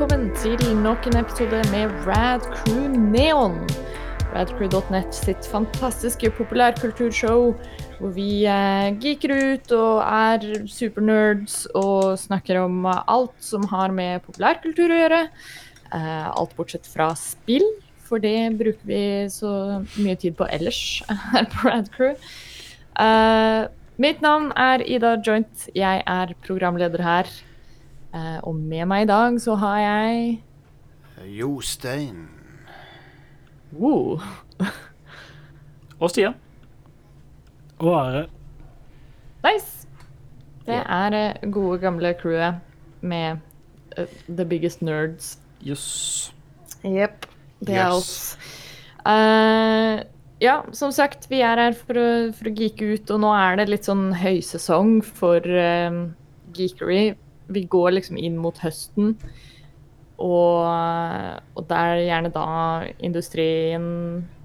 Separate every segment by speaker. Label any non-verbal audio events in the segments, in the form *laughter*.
Speaker 1: velkommen til nok en episode med Rad Crew Neon. Radcrew.net sitt fantastiske populærkulturshow hvor vi eh, geeker ut og er supernerds og snakker om alt som har med populærkultur å gjøre. Eh, alt bortsett fra spill, for det bruker vi så mye tid på ellers *laughs* her på Radcrew. Eh, mitt navn er Ida Joint. Jeg er programleder her. Eh, og med meg i dag så har jeg
Speaker 2: Jostein.
Speaker 1: Wow.
Speaker 3: Og Stian.
Speaker 4: Og Are.
Speaker 1: Nice! Det er det gode, gamle crewet med uh, The Biggest Nerds.
Speaker 3: Jøss.
Speaker 1: Jepp. Det er
Speaker 2: Yes.
Speaker 1: oss. Eh, ja, som sagt, vi er her for å, for å geeke ut, og nå er det litt sånn høysesong for uh, geekery. Vi går liksom inn mot høsten, og, og det er gjerne da industrien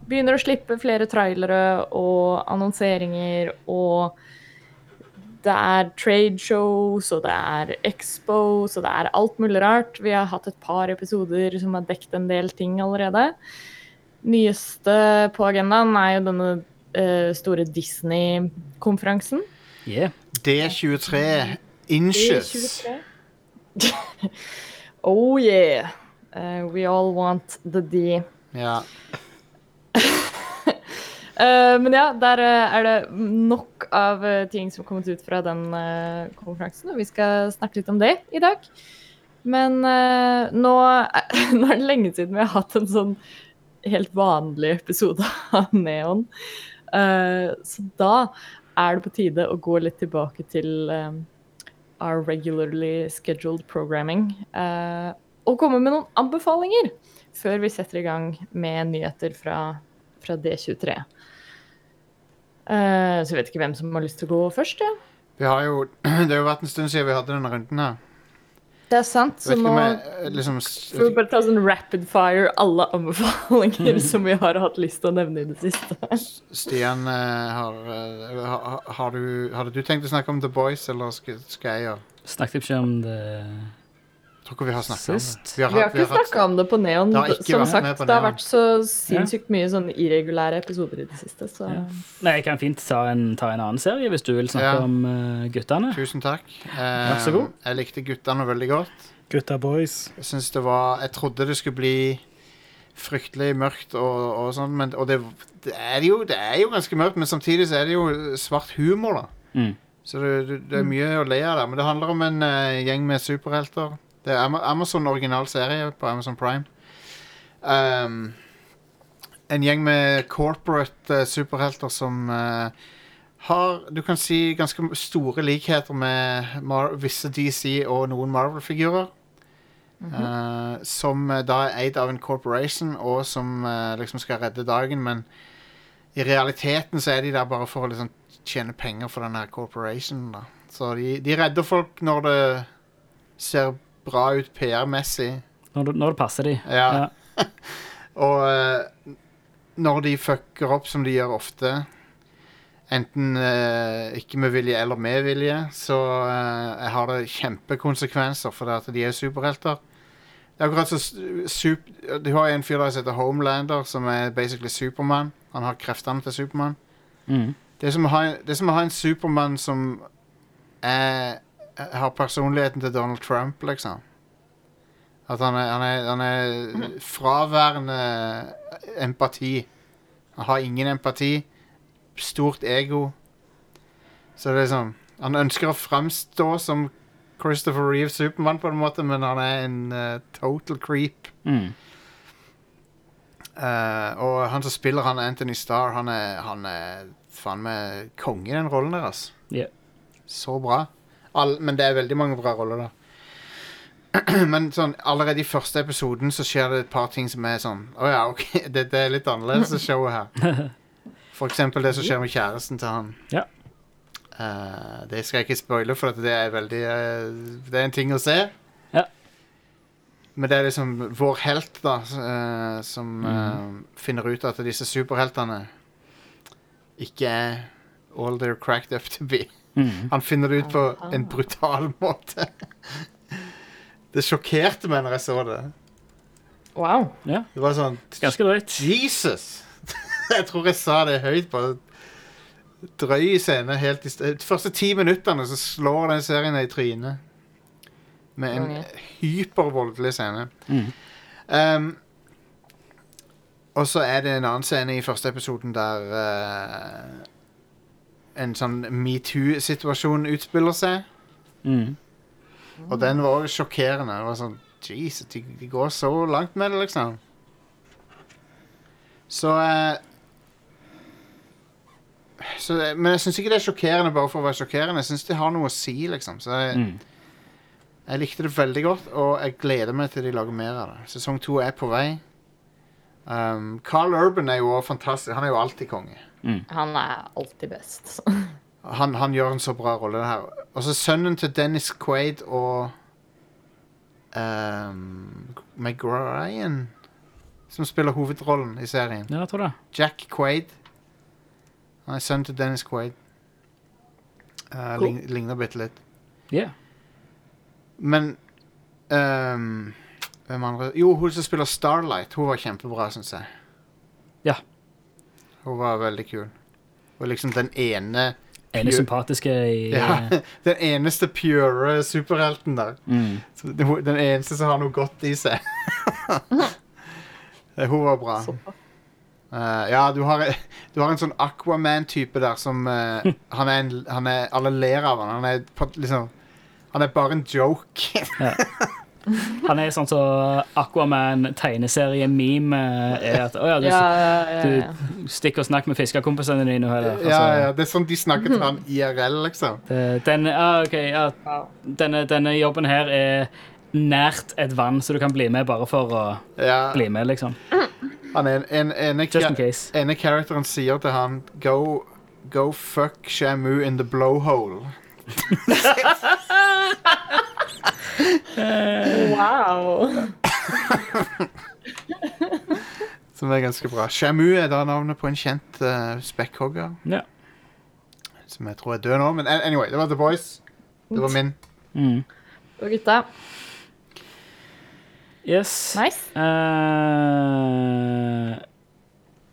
Speaker 1: begynner å slippe flere trailere og annonseringer, og det er trade shows, og det er expos, og det er alt mulig rart. Vi har hatt et par episoder som har dekket en del ting allerede. Nyeste på agendaen er jo denne uh, store Disney-konferansen.
Speaker 3: Yeah.
Speaker 2: D23 inches.
Speaker 1: D23. *laughs* oh yeah. Uh, we all want the D.
Speaker 2: Ja. *laughs*
Speaker 1: uh, men ja, der uh, er det nok av eh, ting som har kommet ut fra den eh, konferansen, og vi skal snakke litt om det i dag. Men eh, nå, *laughs* nå er det lenge siden vi har hatt en sånn helt vanlig episode av Neon. Så da er det på tide å gå litt tilbake til eh, our regularly scheduled programming. uh, og komme med noen anbefalinger før vi setter i gang med nyheter fra, fra D23. Uh, så jeg vet ikke hvem som har lyst til å gå først. Ja.
Speaker 2: Vi har jo *clears throat* Det har jo vært en stund siden vi hadde denne runden her.
Speaker 1: Det er sant, så
Speaker 2: må jeg eh, liksom
Speaker 1: bare ta sånn rapid fire alle anbefalinger som vi har hatt lyst til å nevne i det siste.
Speaker 2: Stian, eh, har, eh, har, har du, hadde du tenkt å snakke om The Boys, eller skal, jeg gjøre?
Speaker 3: Snakket ikke om det
Speaker 2: tror ikke vi har snakka om det.
Speaker 3: Sist.
Speaker 1: Vi har ikke snakka om det på Neon.
Speaker 2: Det har
Speaker 1: Som
Speaker 2: vært
Speaker 1: sagt, det har vært så sinnssykt mye sånn irregulære episoder i det siste, så
Speaker 3: Ja. Nei, jeg kan fint ta en, ta en annen serie hvis du vil snakke
Speaker 2: Ja.
Speaker 3: om uh, guttene.
Speaker 2: Tusen takk. Eh,
Speaker 3: Vær så god.
Speaker 2: Jeg likte guttene veldig godt.
Speaker 4: Gutta boys.
Speaker 2: Jeg syns det var Jeg trodde det skulle bli fryktelig mørkt og, og sånn, men Og det, det, er jo, det er jo ganske mørkt, men samtidig så er det jo svart humor, da.
Speaker 3: Mm.
Speaker 2: Så det, det, det er mye å le av der. Men det handler om en uh, gjeng med superhelter. Det er Ama- Amazon original serie på Amazon Prime. Um, en gjeng med corporate uh, superhelter som uh, har Du kan si ganske store likheter med Mar visse DC og noen Marvel-figurer. Eh, som eh, da er eid av en corporation, og som liksom skal redde dagen, men i realiteten så er de der bare for å liksom tjene penger for den her corporationen. da. Så de, de redder folk når det ser bra ut PR-messig.
Speaker 3: Når, når det passer de.
Speaker 2: Ja. *laughs* Og uh, når de fucker opp, som de gjør ofte, enten uh, ikke med vilje eller med vilje, så uh, har det kjempekonsekvenser, for det at de er superhelter. Det er akkurat så sup Du har en fyr der som heter Homelander, som er basically Supermann. Han har kreftene til Supermann.
Speaker 3: Mm.
Speaker 2: Det er som å ha en Supermann som er, har personligheten til Donald Trump, liksom. At han er, han er, han er fraværende empati. Han har ingen empati. Stort ego. Så det er sånn Han ønsker å framstå som Christopher Reeve Supermann, på en måte, men han er en uh, total creep.
Speaker 3: Mm.
Speaker 2: Uh, og han som spiller han Anthony Starr, han er, han er faen meg konge i den rollen der, altså.
Speaker 3: Yeah.
Speaker 2: Så bra. All, men det er veldig mange bra roller da. *clears throat* men sånn, allerede i første episoden så skjer det et par ting som er sånn Å ja, OK, *laughs* det, det er litt annerledes, showet her. *laughs* For eksempel det som skjer med kjæresten til han.
Speaker 3: Ja.
Speaker 2: Uh, det skal jeg ikke spoile, for at det er veldig uh, Det er en ting å se.
Speaker 3: Ja.
Speaker 2: Men det er liksom vår helt, da, uh, som eh, finner ut at disse superheltene ikke er all they're cracked up to be.
Speaker 3: Mm.
Speaker 2: Han finner det ut på en brutal *laughs* måte. Det sjokkerte meg når jeg så det.
Speaker 1: Wow.
Speaker 3: Ja,
Speaker 2: Det var sånn
Speaker 3: ganske drøyt.
Speaker 2: Jesus! *laughs* jeg tror jeg sa det høyt. på drøy scene helt i sted. De første ti minuttene så slår den serien deg i trynet. Med en
Speaker 1: Konge.
Speaker 2: hypervoldelig scene.
Speaker 3: Mm.
Speaker 2: Um, og så er det en annen scene i første episoden der eh, en sånn metoo-situasjon utspiller seg.
Speaker 3: Mm.
Speaker 2: Og den var også sjokkerende. Det var sånn Jesus, de, de går så langt med det, liksom. Så eh, så, eh, Men jeg syns ikke det er sjokkerende bare for å være sjokkerende. Jeg syns det har noe å si, liksom. Så jeg,
Speaker 3: Mm.
Speaker 2: jeg likte det veldig godt, og jeg gleder meg til de lager mer av det. Sesong to er på vei. Um, Carl Urban er jo fantastisk. Han er jo alltid konge.
Speaker 1: Han er alltid best.
Speaker 2: Han, han gjør en så bra rolle her. Og så sønnen til Dennis Quaid og um, Meg Ryan, som spiller hovedrollen i serien.
Speaker 3: Ja, jeg tror det.
Speaker 2: Jack Quaid. Han er sønnen til Dennis Quaid. Uh,
Speaker 3: Cool.
Speaker 2: lign, ligner bitte litt.
Speaker 3: Yeah.
Speaker 2: Men um, Hvem andre? Jo, hun som spiller Starlight. Hun var kjempebra, syns jeg.
Speaker 3: Ja.
Speaker 2: Hun var veldig kul. Og liksom den ene
Speaker 3: Ene sympatiske i *laughs*
Speaker 2: ja, Den eneste pure superhelten der.
Speaker 3: mm.
Speaker 2: Den eneste som har noe godt i seg. *laughs* Eh, Hun var bra. Eh, ja, du har, du har en sånn Aquaman-type der som uh, *laughs* han, er en, han er Alle ler av han. Han er liksom Han er bare en joke. *laughs*
Speaker 3: Han er sånn som Aquaman-tegneserie-meme er at Å ja, du
Speaker 1: Ja, ja, ja, ja.
Speaker 3: du stikker og snakker med fiskekompisene dine. Eller, altså,
Speaker 2: ja, ja, Det er sånn de snakker til han *laughs* IRL, liksom.
Speaker 3: det- Den, ah, okay, ja, denne, denne jobben her er nært et vann, så du kan bli med bare for å
Speaker 2: Ja,
Speaker 3: bli med, liksom. *clears throat*
Speaker 2: han er en, en,
Speaker 3: case.
Speaker 2: ene characteren sier til han Go, go fuck Shamu in the blowhole.
Speaker 1: Wow.
Speaker 2: Som er ganske bra. Shamu er da navnet på en kjent uh, spekkhogger.
Speaker 3: Ja.
Speaker 2: Som jeg tror er død nå. Men an- anyway, det var The Boys. Det var min.
Speaker 3: Mm.
Speaker 1: Og gutta,
Speaker 3: Yes.
Speaker 1: nice.
Speaker 3: Eh,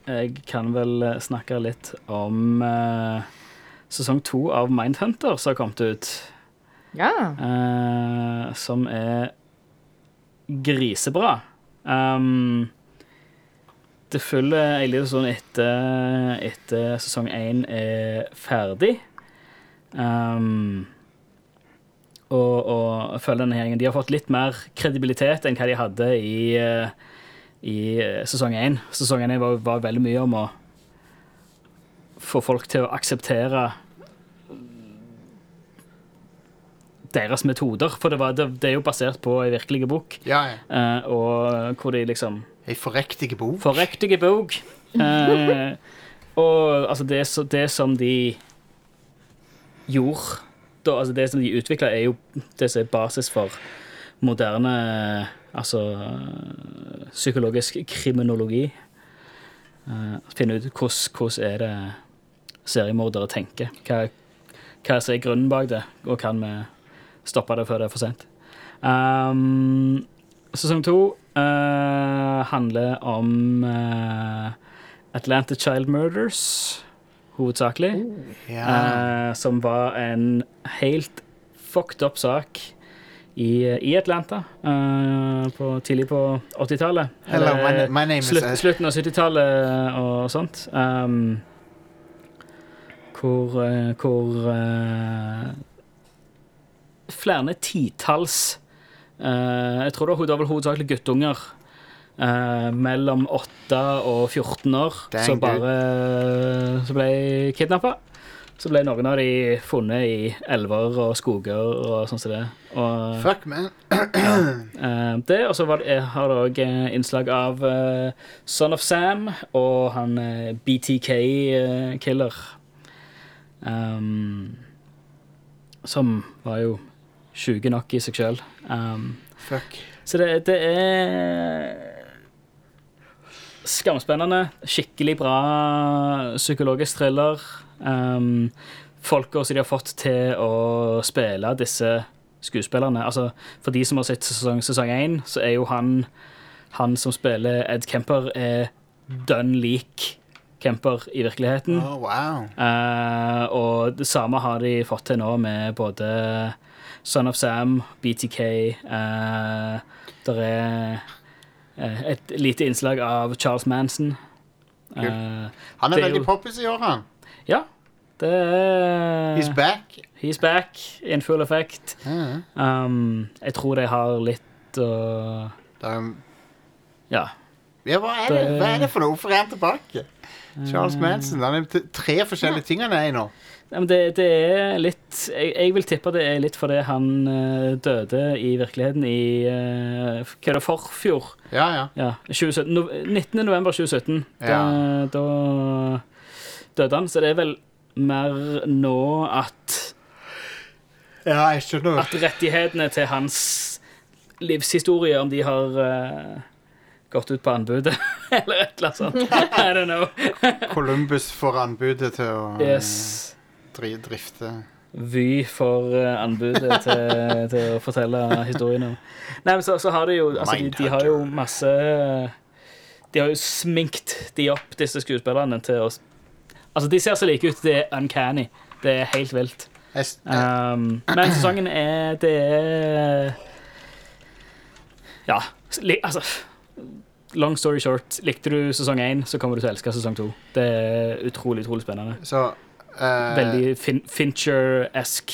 Speaker 3: jeg kan vel snakke litt om eh, sesong to av Mindhunter som har kommet ut.
Speaker 1: Ja.
Speaker 3: Uh, som er grisebra. Um, det følger egentlig sånn etter, etter sesong én er ferdig. Um, og, og følger denne gjengen. De har fått litt mer kredibilitet enn hva de hadde i, eh, i eh, sesong én. Sesong én var, var veldig mye om å få folk til å akseptere deres metoder. For det, var, det, det er jo basert på ei virkelig bok,
Speaker 2: Ja, ja.
Speaker 3: eh, og hvor de liksom
Speaker 2: Ei forrektige bok.
Speaker 3: Forrektige bok. Eh, og altså, det, det som de gjorde da, altså Det som de utvikla, er jo det som er basis for moderne Altså psykologisk kriminologi. Uh, finne ut hvordan er det seriemordere tenker. Hva, hva som er grunnen bak det, og kan vi stoppe det før det er for sent. Um, sesong to uh, handler om uh, Atlanta Child Murders, hovedsakelig.
Speaker 2: Oh,
Speaker 3: yeah. uh, som var en helt fucked up sak i, i Atlanta eh, på, tidlig på 80-tallet. Eller
Speaker 2: my name is
Speaker 3: slutt,
Speaker 2: Ed.
Speaker 3: slutten av 70-tallet og sånt. Um, hvor eh, hvor uh, flere titalls uh, Jeg tror det var, hovedsakelig guttunger Uh, mellom 8 og 14 år
Speaker 2: Dang,
Speaker 3: som bare som ble kidnappa. Så ble noen av de funnet i elver og skoger og sånn som det. Og,
Speaker 2: Fuck, man.
Speaker 3: Eh, det, og så var det, har det òg innslag av uh, Son of Sam og han BTK-killer. Um, som var jo sjuke nok i seg sjøl. Um,
Speaker 2: Fuck.
Speaker 3: så det, det er skamspennende. Skikkelig bra psykologisk thriller. Um, folka som de har fått til å spille disse skuespillerne. Altså, for de som har sett sesong, sesong 1, så er jo han Han som spiller Ed Kemper, er dønn lik Kemper i virkeligheten.
Speaker 2: Oh, wow.
Speaker 3: Uh, og det samme har de fått til nå med både Son of Sam, BTK uh, Det er eh, et lite innslag av Charles Manson. Eh,
Speaker 2: Han er
Speaker 3: er
Speaker 2: veldig poppis i år, han.
Speaker 3: ja, det er
Speaker 2: He's back.
Speaker 3: He's back in full effect.
Speaker 2: Mm.
Speaker 3: Um, jeg tror de har litt å
Speaker 2: er,
Speaker 3: Ja.
Speaker 2: ja, hva, er? Det- hva er det for noe? Hvorfor er han tilbake? Charles Manson. Han er tre forskjellige ting han er i nå.
Speaker 3: Ja, men det, det er litt jeg, jeg vil tippe det er litt fordi han uh, døde i virkeligheten i uh, Hva er det, forfjor?
Speaker 2: Ja, ja.
Speaker 3: Ja, 2017, no, 19. november 2017. Da,
Speaker 2: Ja.
Speaker 3: da døde han. Så det er vel mer nå at,
Speaker 2: Ja, jeg skjønner.
Speaker 3: at rettighetene til hans livshistorie, om de har eh, gått ut på anbudet, *laughs* eller et eller annet sånt. I don't know.
Speaker 2: Columbus får anbudet til å eh,
Speaker 3: Yes.
Speaker 2: dri drifte.
Speaker 3: Vy for eh, anbudet til, til å fortelle historien om. Nei, men så, så har de jo altså, de, de har jo masse De har jo sminkt de opp, disse skuespillerne, til å Altså, de ser så like ut. Det er uncanny. Det er helt vilt. Um, men sesongen er Det er Ja, li, altså Long story short, likte du sesong én, så kommer du til å elske sesong to. Det er utrolig, utrolig spennende.
Speaker 2: så uh,
Speaker 3: Veldig fin Fincher-esk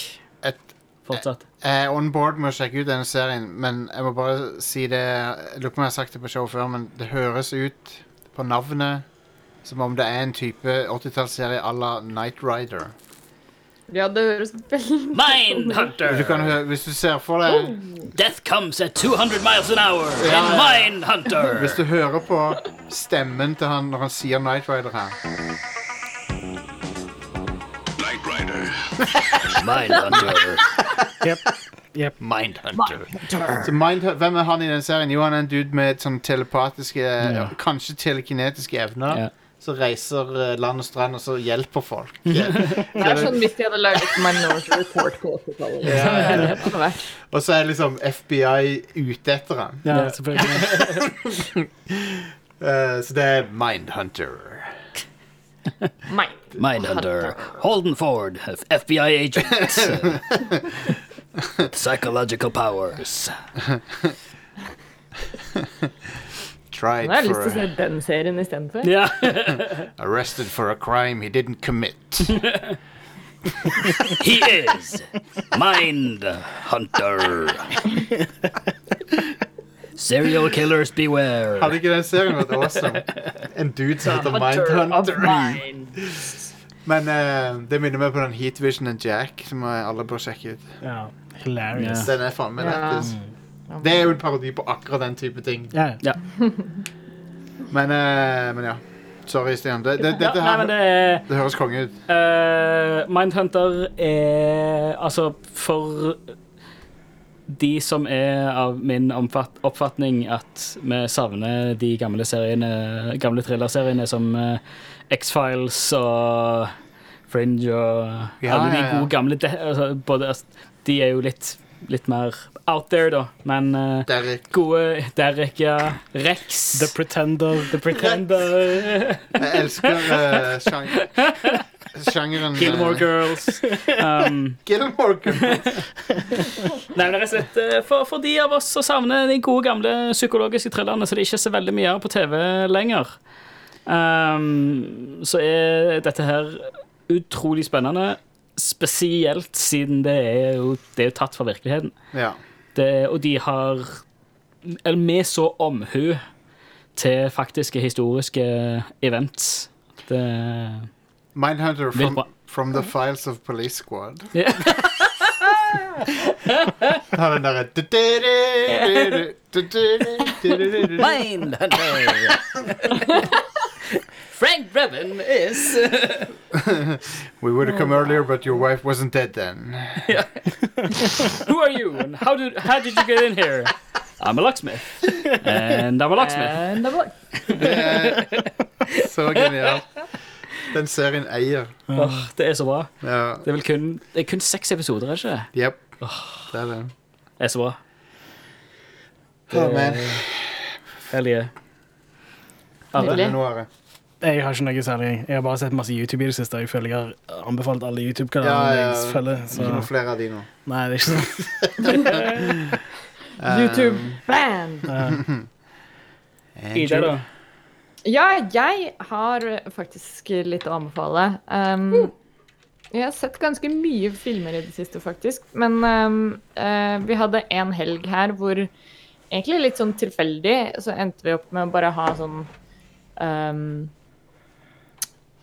Speaker 3: fortsatt.
Speaker 2: Jeg er on board med å sjekke ut denne serien, men jeg må bare si det Jeg lurer på om jeg har sagt det på show før, men det høres ut på navnet som om det er en type 80-tallsserie à la Night Rider.
Speaker 1: Ja, det høres veldig
Speaker 3: Mindhunter!
Speaker 2: Du kan høre, hvis du ser for deg
Speaker 3: Death comes at 200 miles an hour
Speaker 2: Ja.
Speaker 3: in Mindhunter!
Speaker 2: Hvis du hører på stemmen til han når han sier Night Rider her
Speaker 5: Knight Rider.
Speaker 3: Mindhunter.
Speaker 4: Yep. Yep.
Speaker 5: Mindhunter.
Speaker 2: Så Mindhu- Hvem er han i den serien? Jo, han er en dude med sånn telepatiske
Speaker 3: Ja.
Speaker 2: Kanskje telekinetiske evner.
Speaker 3: Ja.
Speaker 2: Som reiser eh, land og strand og så hjelper folk. *laughs*
Speaker 1: Det er sånn hvis de hadde laget Minority Report på 80-tallet. Liksom. Det er det det hadde vært.
Speaker 2: Og så er liksom FBI ute etter han.
Speaker 4: Ja, selvfølgelig.
Speaker 2: uh, *laughs* så det er Mindhunter.
Speaker 1: Mind.
Speaker 3: Mindhunter. Holden Ford, FBI agent. *laughs* Psychological powers.
Speaker 2: Tried
Speaker 1: Jeg har lyst til å se den serien istedenfor.
Speaker 3: Ja. *laughs*
Speaker 2: arrested for a crime he didn't commit. *laughs*
Speaker 3: He is Mindhunter. Serial killers beware.
Speaker 2: Hadde ikke den serien vært awesome? En dude som heter Mindhunter.
Speaker 1: Mind.
Speaker 2: Men eh, det minner meg på den Heat Vision and Jack, som eh, alle bør sjekke ut.
Speaker 4: Ja. Hilarious.
Speaker 2: Den er faen meg
Speaker 1: Ja.
Speaker 2: lættis. Det er jo en parodi på akkurat den type ting.
Speaker 4: Ja.
Speaker 3: Ja. *laughs*
Speaker 2: Men, eh, men ja. Sorry, Stian. Det, det,
Speaker 3: Ja,
Speaker 2: dette
Speaker 3: nei,
Speaker 2: her,
Speaker 3: det
Speaker 2: det høres konge ut.
Speaker 3: Uh, Mindhunter er Altså, for de som er av min omfatt, oppfatning at vi savner de gamle seriene Gamle thrillerseriene som uh, X-Files og Fringe og
Speaker 2: Ja,
Speaker 3: alle de
Speaker 2: ja, ja.
Speaker 3: gode gamle de, altså, både, altså, De er jo litt, litt mer out there, da, men uh,
Speaker 2: Derek.
Speaker 3: gode Derek, ja. Rex.
Speaker 4: The Pretender.
Speaker 3: The Pretender.
Speaker 2: Jeg elsker uh, sjang sjangeren Gilmore
Speaker 3: Gilmore Girls. Um,
Speaker 2: Gilmore Girls.
Speaker 3: Nei, men rett og slett eh, for, for de av oss som savner de gode, gamle psykologiske thrillerne, så det ikke er så veldig mye av på TV lenger, um, så er dette her utrolig spennende. Spesielt siden det er jo, det er jo tatt fra virkeligheten.
Speaker 2: Ja.
Speaker 3: Det, og de har Eller med så omhu til faktiske historiske events. Det
Speaker 2: Mindhunter from, from the Files of Police Squad.
Speaker 3: Ja.
Speaker 2: Har den derre
Speaker 3: Mindhunter! Frank Brevin is *laughs*
Speaker 2: We would have come earlier, but your wife wasn't dead then. *laughs*
Speaker 3: Who are you, and how did how did you get in here? I'm a locksmith, and I'm a locksmith.
Speaker 1: And det var-
Speaker 2: Det er så genialt. Den serien eier.
Speaker 3: Åh, det er så bra.
Speaker 2: Ja.
Speaker 3: Det er vel kun, det er kun seks episoder, er det ikke?
Speaker 2: Jepp. Det er det.
Speaker 3: er så bra.
Speaker 2: Oh, man.
Speaker 3: Herlige.
Speaker 1: Nydelig.
Speaker 2: Det er noe, Are.
Speaker 4: Jeg har ikke noe særlig. Jeg har bare sett masse YouTube i det siste. Jeg føler jeg har anbefalt alle YouTube-kanalene
Speaker 2: Ja, ja,
Speaker 4: jeg følger. Så.
Speaker 2: Ikke noen flere av de nå.
Speaker 4: Nei, det er ikke sånn. *laughs* *laughs*
Speaker 1: YouTube band.
Speaker 4: Uh, *laughs*
Speaker 3: Ida, da?
Speaker 1: Ja, jeg har faktisk litt å anbefale. Um, jeg har sett ganske mye filmer i det siste, faktisk. Men um, uh, vi hadde en helg her hvor egentlig litt sånn tilfeldig så endte vi opp med å bare ha sånn um,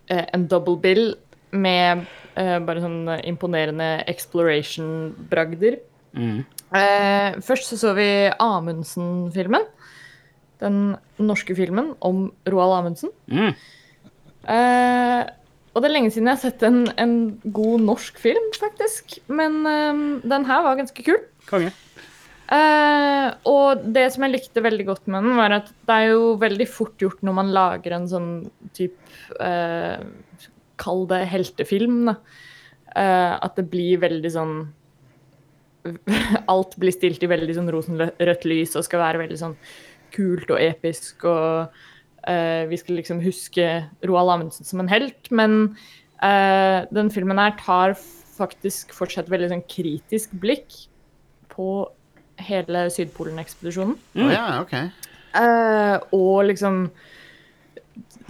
Speaker 1: En double bill med eh, bare sånn imponerende exploration-bragder.
Speaker 3: Mm.
Speaker 1: Eh, først så så vi Amundsen-filmen. Den norske filmen om Roald Amundsen.
Speaker 3: Mm.
Speaker 1: Eh, og det er lenge siden jeg har sett en, en god norsk film, faktisk. Men eh, den her var ganske kul.
Speaker 3: Konge.
Speaker 1: Eh, og det som jeg likte veldig godt med den, var at det er jo veldig fort gjort når man lager en sånn type uh, Kall det heltefilm, da. Uh, at det blir veldig sånn *laughs* Alt blir stilt i veldig sånn rosenrødt lys og skal være veldig sånn kult og episk og eh, vi skal liksom huske Roald Amundsen som en helt, men den filmen her tar faktisk fortsatt veldig sånn kritisk blikk på hele Sydpolen-ekspedisjonen.
Speaker 2: Å ja, OK.
Speaker 1: uh, og liksom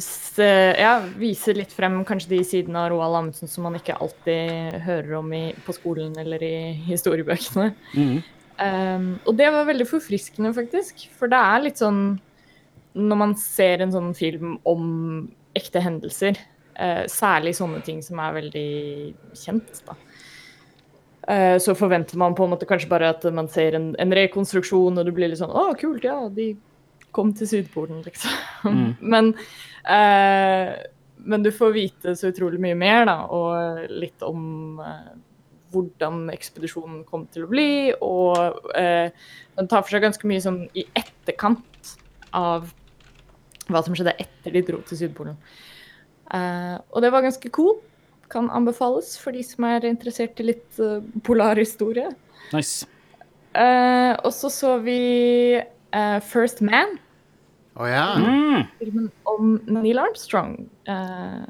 Speaker 1: se, ja, vise litt frem kanskje de sidene av Roald Amundsen som man ikke alltid hører om i, på skolen eller i historiebøkene.
Speaker 3: Mm.
Speaker 1: Um, og det var veldig forfriskende, faktisk. For det er litt sånn Når man ser en sånn film om ekte hendelser, uh, særlig sånne ting som er veldig kjent, da. Eh, så forventer man på en måte kanskje bare at man ser en, en rekonstruksjon, og du blir litt sånn Å, kult, ja, de kom til Sydpolen, liksom.
Speaker 3: Mm. *laughs*
Speaker 1: men, eh, men du får vite så utrolig mye mer, da, og litt om eh, hvordan ekspedisjonen kom til å bli. Og eh, den tar for seg ganske mye sånn i etterkant av hva som skjedde etter de dro til Sydpolen. Eh, og det var ganske cool. Kan anbefales for de som er interessert i litt uh, polarhistorie.
Speaker 3: Nice.
Speaker 1: Uh, og så så vi uh, First Man,
Speaker 2: Å ja.
Speaker 3: Mm.
Speaker 1: filmen om Neil Armstrong. Uh,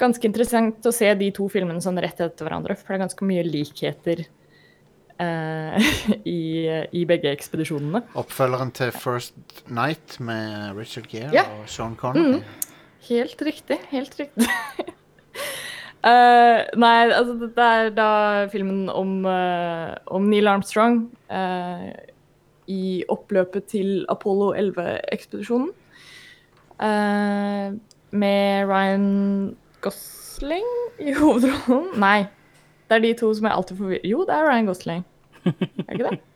Speaker 1: ganske interessant å se de to filmene sånn rett etter hverandre, for det er ganske mye likheter eh, *laughs* i, i begge ekspedisjonene.
Speaker 2: Oppfølgeren til First Night med Richard Gere
Speaker 1: yeah.
Speaker 2: og Sean Connery.
Speaker 1: Helt riktig. Helt riktig. *laughs* Eh, nei, altså det er da filmen om, uh, om Neil Armstrong uh, i oppløpet til Apollo 11-ekspedisjonen. Eh, med Ryan Gosling i *laughs* hovedrollen. Nei, det er de to som er alltid forvirret. Jo, det er Ryan Gosling. Er det ikke det? *laughs*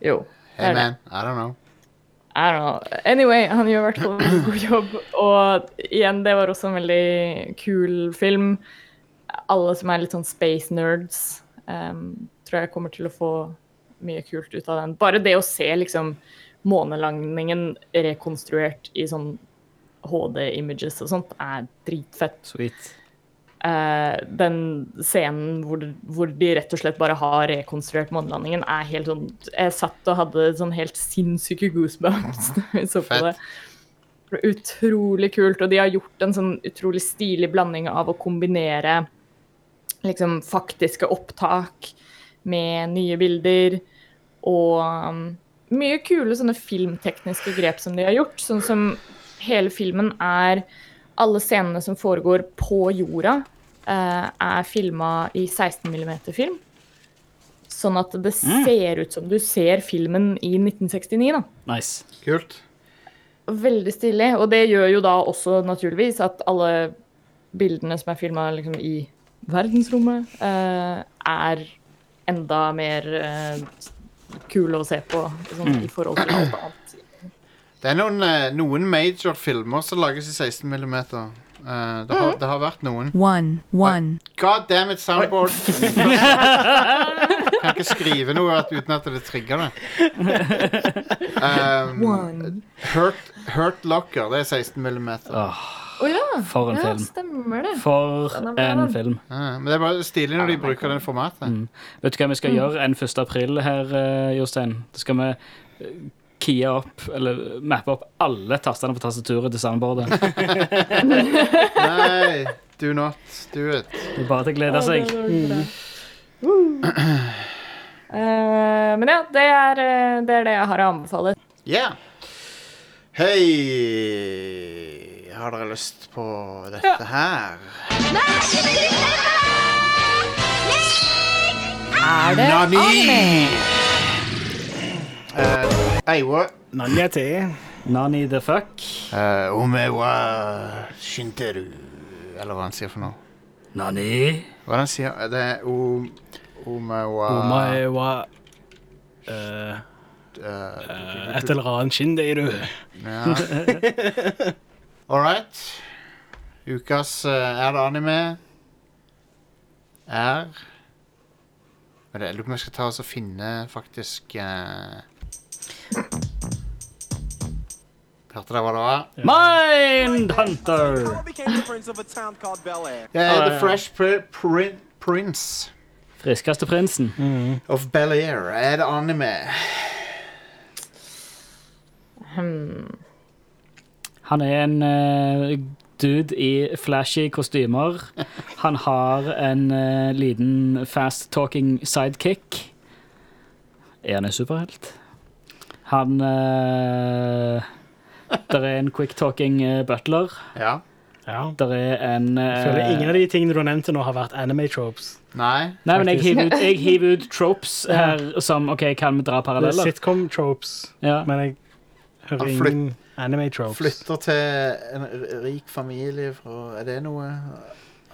Speaker 1: Jo. det
Speaker 2: Hey man, I don't know.
Speaker 1: I don't know. Anyway, han gjør i hvert fall en god jobb. Og igjen, det var også en veldig kul film. Alle som er litt sånn space nerds, um, tror jeg kommer til å få mye kult ut av den. Bare det å se liksom månelandingen rekonstruert i sånn HD-images og sånt, er dritfett.
Speaker 3: Sweet.
Speaker 1: Eh, den scenen hvor, hvor de rett og slett bare har rekonstruert månelandingen, er helt sånn Jeg satt og hadde sånn helt sinnssyke goosebumps *laughs* da vi så på det. Utrolig kult. Og de har gjort en sånn utrolig stilig blanding av å kombinere liksom faktiske opptak med nye bilder og um, mye kule sånne filmtekniske grep som de har gjort. Sånn som hele filmen er alle scenene som foregår på jorda, eh, er filma i 16 mm-film. Sånn at det ser ut som du ser filmen i 1969. da.
Speaker 3: Nice.
Speaker 2: Kult.
Speaker 1: Veldig stilig. Og det gjør jo da også naturligvis at alle bildene som er filma liksom, i verdensrommet, eh, er enda mer eh, kule å se på sånn, i forhold til alt annet.
Speaker 2: Det er noen, eh, noen major filmer som lages i 16 mm. det, har, det har vært noen.
Speaker 6: One, one.
Speaker 2: God damn it, soundboard! *laughs* kan ikke skrive noe uten at det trigger det. *laughs* Um, Hurt, Hurt Locker, det er 16 mm.
Speaker 1: Oh. Ja.
Speaker 3: For en
Speaker 1: ja,
Speaker 3: film.
Speaker 1: stemmer det.
Speaker 3: For
Speaker 1: Den
Speaker 3: en film.
Speaker 2: Ja, men det er bare stilig når de bruker det formatet.
Speaker 3: Mm. Vet du hva vi skal gjøre en 1. april her, eh, Jostein? Det skal vi keye opp, eller mappe opp alle tastene på tastaturet til sandboardet. *laughs*
Speaker 2: Nei, do not do it.
Speaker 3: Det er bare til å glede seg.
Speaker 1: Eh, men ja, det er, eh, det er det jeg har å anbefale.
Speaker 2: Yeah. Hei Har dere lyst på dette her?
Speaker 1: Er det
Speaker 2: Nani! Uh, Eiwa
Speaker 4: Nanja til.
Speaker 3: Nani the fuck.
Speaker 2: uh, Omewa Shinteru Eller hva han sier for noe.
Speaker 3: Nani?
Speaker 2: Hva er det han sier? Det er om... Omewa
Speaker 4: Omewa eh,
Speaker 2: uh,
Speaker 4: et eller annet skinn, du.
Speaker 2: Ja. All right. Ukas eh, Er det anime? Er Men Jeg lurer på om jeg skal ta oss og finne faktisk uh... Hørte dere hva det var?
Speaker 3: Mindhunter!
Speaker 6: Yeah, the prince of a town called Bel Air.
Speaker 2: Det
Speaker 3: Ah,
Speaker 2: The. Fresh Pr Prin Prince
Speaker 3: Friskeste prinsen.
Speaker 2: of Bel-Air. Er det anime?
Speaker 1: Hmm.
Speaker 3: Han er en eh, dude i flashy kostymer. Han har en eh, liten fast-talking sidekick. Er han en superhelt? Han uh, Der er en quick-talking eh, butler.
Speaker 2: Ja.
Speaker 4: Ja.
Speaker 3: Der er en uh,
Speaker 4: Jeg føler ingen av de tingene du har nevnt til nå, har vært anime-tropes.
Speaker 2: Nei?
Speaker 3: Nei, men jeg hiver ut, jeg hiver ut tropes her som OK, kan vi dra
Speaker 4: er
Speaker 3: paralleller?
Speaker 4: sitcom-tropes,
Speaker 3: Ja.
Speaker 4: men jeg hører ingen anime-tropes.
Speaker 2: Flytter til en rik familie fra Er det noe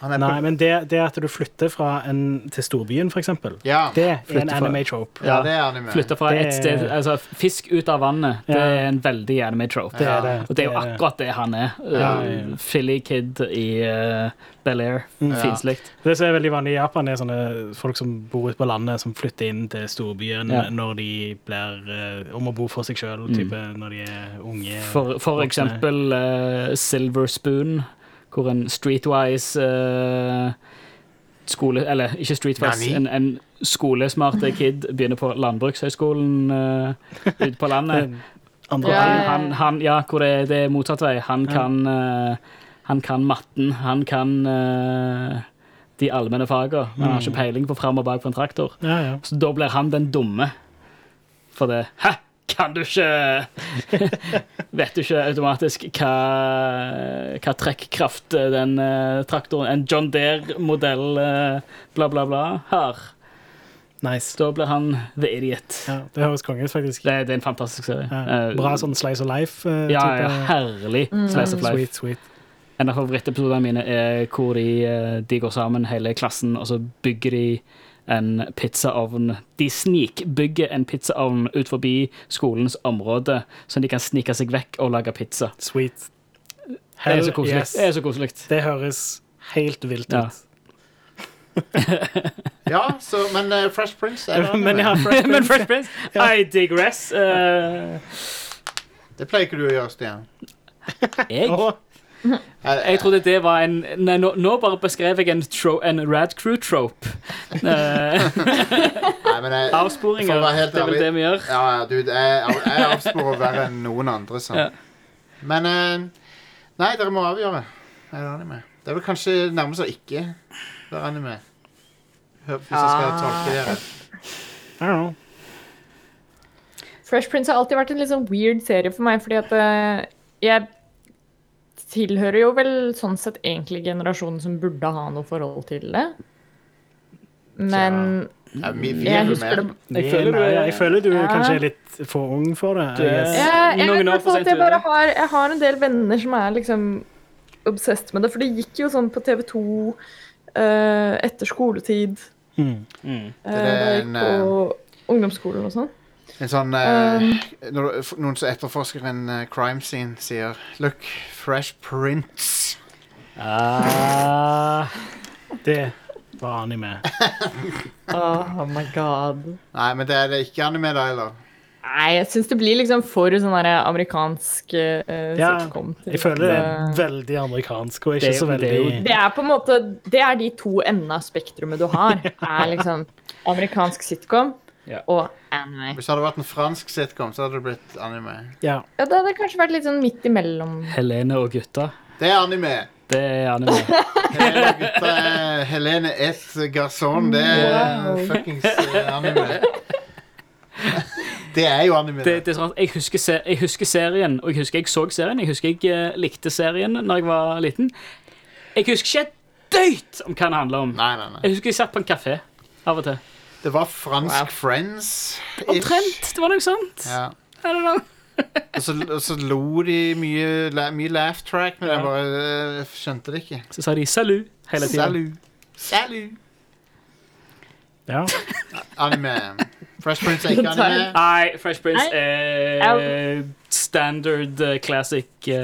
Speaker 4: Nei, men det, det at du flytter fra en, til storbyen, eksempel,
Speaker 2: Ja,
Speaker 4: det er en
Speaker 3: Flytter fra-
Speaker 4: anime-trope.
Speaker 2: ja, det er anime.
Speaker 3: Flytte fra
Speaker 4: Det-
Speaker 3: et sted Altså, fisk ut av vannet, det
Speaker 4: Ja.
Speaker 3: er en veldig anime-trope.
Speaker 4: Det er det.
Speaker 3: Og det er jo
Speaker 4: Det det.
Speaker 3: akkurat det han er.
Speaker 4: Ja, ja.
Speaker 3: Philly kid i uh, Bel-Air.
Speaker 4: Mm.
Speaker 3: Finslikt.
Speaker 4: Det som er veldig vanlig i Japan, er sånne folk som bor ute på landet, som flytter inn til storbyen
Speaker 3: Ja.
Speaker 4: når de blir eh, om å bo for seg sjøl, når de er unge.
Speaker 3: For, for eksempel uh, Silver Spoon, hvor en streetwise uh, skole Eller ikke streetwise, en, en skolesmarte *laughs* kid begynner på landbrukshøyskolen uh, ute på landet. *laughs*
Speaker 4: Andre
Speaker 1: Ja,
Speaker 4: veien.
Speaker 1: ja, ja.
Speaker 3: Han, han, ja, hvor det, er- det er motsatt vei. Han kan, uh, han kan matten, han kan uh, de allmenne fagene, men han har ikke peiling på fram og bak på en traktor.
Speaker 4: Ja, ja.
Speaker 3: Så da blir han den dumme. For det Hæ, kan du ikke *laughs* Vet du ikke automatisk hva, hva trekkraft den uh, traktoren En John Deere-modell, uh, bla, bla, bla, har?
Speaker 4: Nice.
Speaker 3: Da blir han the idiot.
Speaker 4: Ja, det høres konge ut, faktisk.
Speaker 3: Det, det er en fantastisk serie.
Speaker 4: Ja.
Speaker 3: Eh,
Speaker 4: Bra sånn Slice of Life.
Speaker 3: Uh, Ja, ja, herlig slice of life.
Speaker 4: Sweet, sweet.
Speaker 3: En av favorittepisodene mine er hvor de, eh, de går sammen, hele klassen, og så bygger de en pizzaovn. De snikbygger en pizzaovn ut forbi skolens område, så de kan snike seg vekk og lage pizza.
Speaker 4: Sweet.
Speaker 3: Det er så koselig.
Speaker 4: yes.
Speaker 3: Det så koselig.
Speaker 4: Det høres helt vilt
Speaker 3: Ja.
Speaker 4: ut. *laughs*
Speaker 2: Ja, så, men uh, Fresh Prince er *laughs* det.
Speaker 4: Men ja, Fresh *laughs*
Speaker 3: Men Fresh Prince, I digress. Uh...
Speaker 2: Det pleier ikke du å gjøre, Stian.
Speaker 3: jeg, jeg trodde det var en Nei, nå, nå bare beskrev jeg en, tro, en Rad Crew-trope. Eh, *laughs* avsporinger.
Speaker 2: For å være helt
Speaker 3: Det er vel
Speaker 2: ærlig-
Speaker 3: det vi gjør.
Speaker 2: Ja, ja, dude, jeg, jeg avsporer verre enn noen andre. Sånn.
Speaker 3: Ja.
Speaker 2: Men eh, Nei, dere må avgjøre. Er det anime? Det er vel kanskje nærmest å ikke være anime. Hør, hvis jeg skal tolke dere.
Speaker 4: I don't know.
Speaker 1: Fresh Prince har alltid vært en litt sånn weird serie for meg, fordi at eh, jeg tilhører jo vel sånn sett egentlig generasjonen som burde ha noe forhold til det. Men
Speaker 2: Ja, vi, vi
Speaker 1: jeg husker det.
Speaker 3: Jeg føler du
Speaker 4: jeg føler du
Speaker 1: Ja.
Speaker 4: kanskje er litt for ung for det. I
Speaker 3: er-
Speaker 1: jeg, jeg, vet jeg, bare har, jeg har en del venner som er liksom obsessed med det, for det gikk jo sånn på TV2 uh, etter skoletid.
Speaker 4: Mm.
Speaker 3: Mm.
Speaker 1: Uh,
Speaker 2: Det er en,
Speaker 1: på ungdomsskolen og sånn.
Speaker 2: En sånn eh, når, Noen som etterforsker en eh, crime scene, sier Look, Fresh Prince.
Speaker 3: Ah,
Speaker 4: Det var anime. *laughs*
Speaker 1: Oh, my god.
Speaker 2: Nei, men det er det ikke anime, da, heller.
Speaker 1: Nei, jeg syns det blir liksom for sånn der amerikansk uh,
Speaker 4: Ja,
Speaker 1: sitcom. til
Speaker 4: Jeg føler det er veldig amerikansk og ikke så
Speaker 3: det
Speaker 4: veldig
Speaker 1: Det er på en måte Det er de to endene av spektrumet du har. *laughs* Er liksom amerikansk sitcom
Speaker 3: Ja.
Speaker 1: og anime.
Speaker 2: Hvis det hadde vært en fransk sitcom, så hadde det blitt anime.
Speaker 4: Ja.
Speaker 1: Ja, det hadde kanskje vært litt sånn midt imellom.
Speaker 3: Helene og gutta.
Speaker 2: Det er anime.
Speaker 3: Det er anime. *laughs*
Speaker 2: Helene og gutta er Helene et garçon. Det er
Speaker 1: Wow.
Speaker 2: fuckings eh, anime. Det er jo anime.
Speaker 3: Det, det er sånn at jeg, husker se, jeg husker serien, og jeg husker jeg så serien. Jeg husker jeg eh, likte serien når jeg var liten. Jeg husker ikke et døyt om hva den handler om.
Speaker 2: Nei, nei, nei.
Speaker 3: Jeg husker jeg satt på en kafé av og til.
Speaker 2: Det var fransk
Speaker 1: Wow.
Speaker 2: Friends.
Speaker 3: Omtrent. Det var noe sånt.
Speaker 2: Ja.
Speaker 3: I don't know. *laughs*
Speaker 2: Og så, og så lo de mye, la- mye laugh track, men jeg bare eh, skjønte det ikke.
Speaker 3: Så sa de salut hele tida.
Speaker 2: Salut. Salut.
Speaker 4: ja. *laughs*
Speaker 2: Anime. Fresh Prince er ikke anime.
Speaker 3: Nei, Fresh Prince er standard uh, classic uh,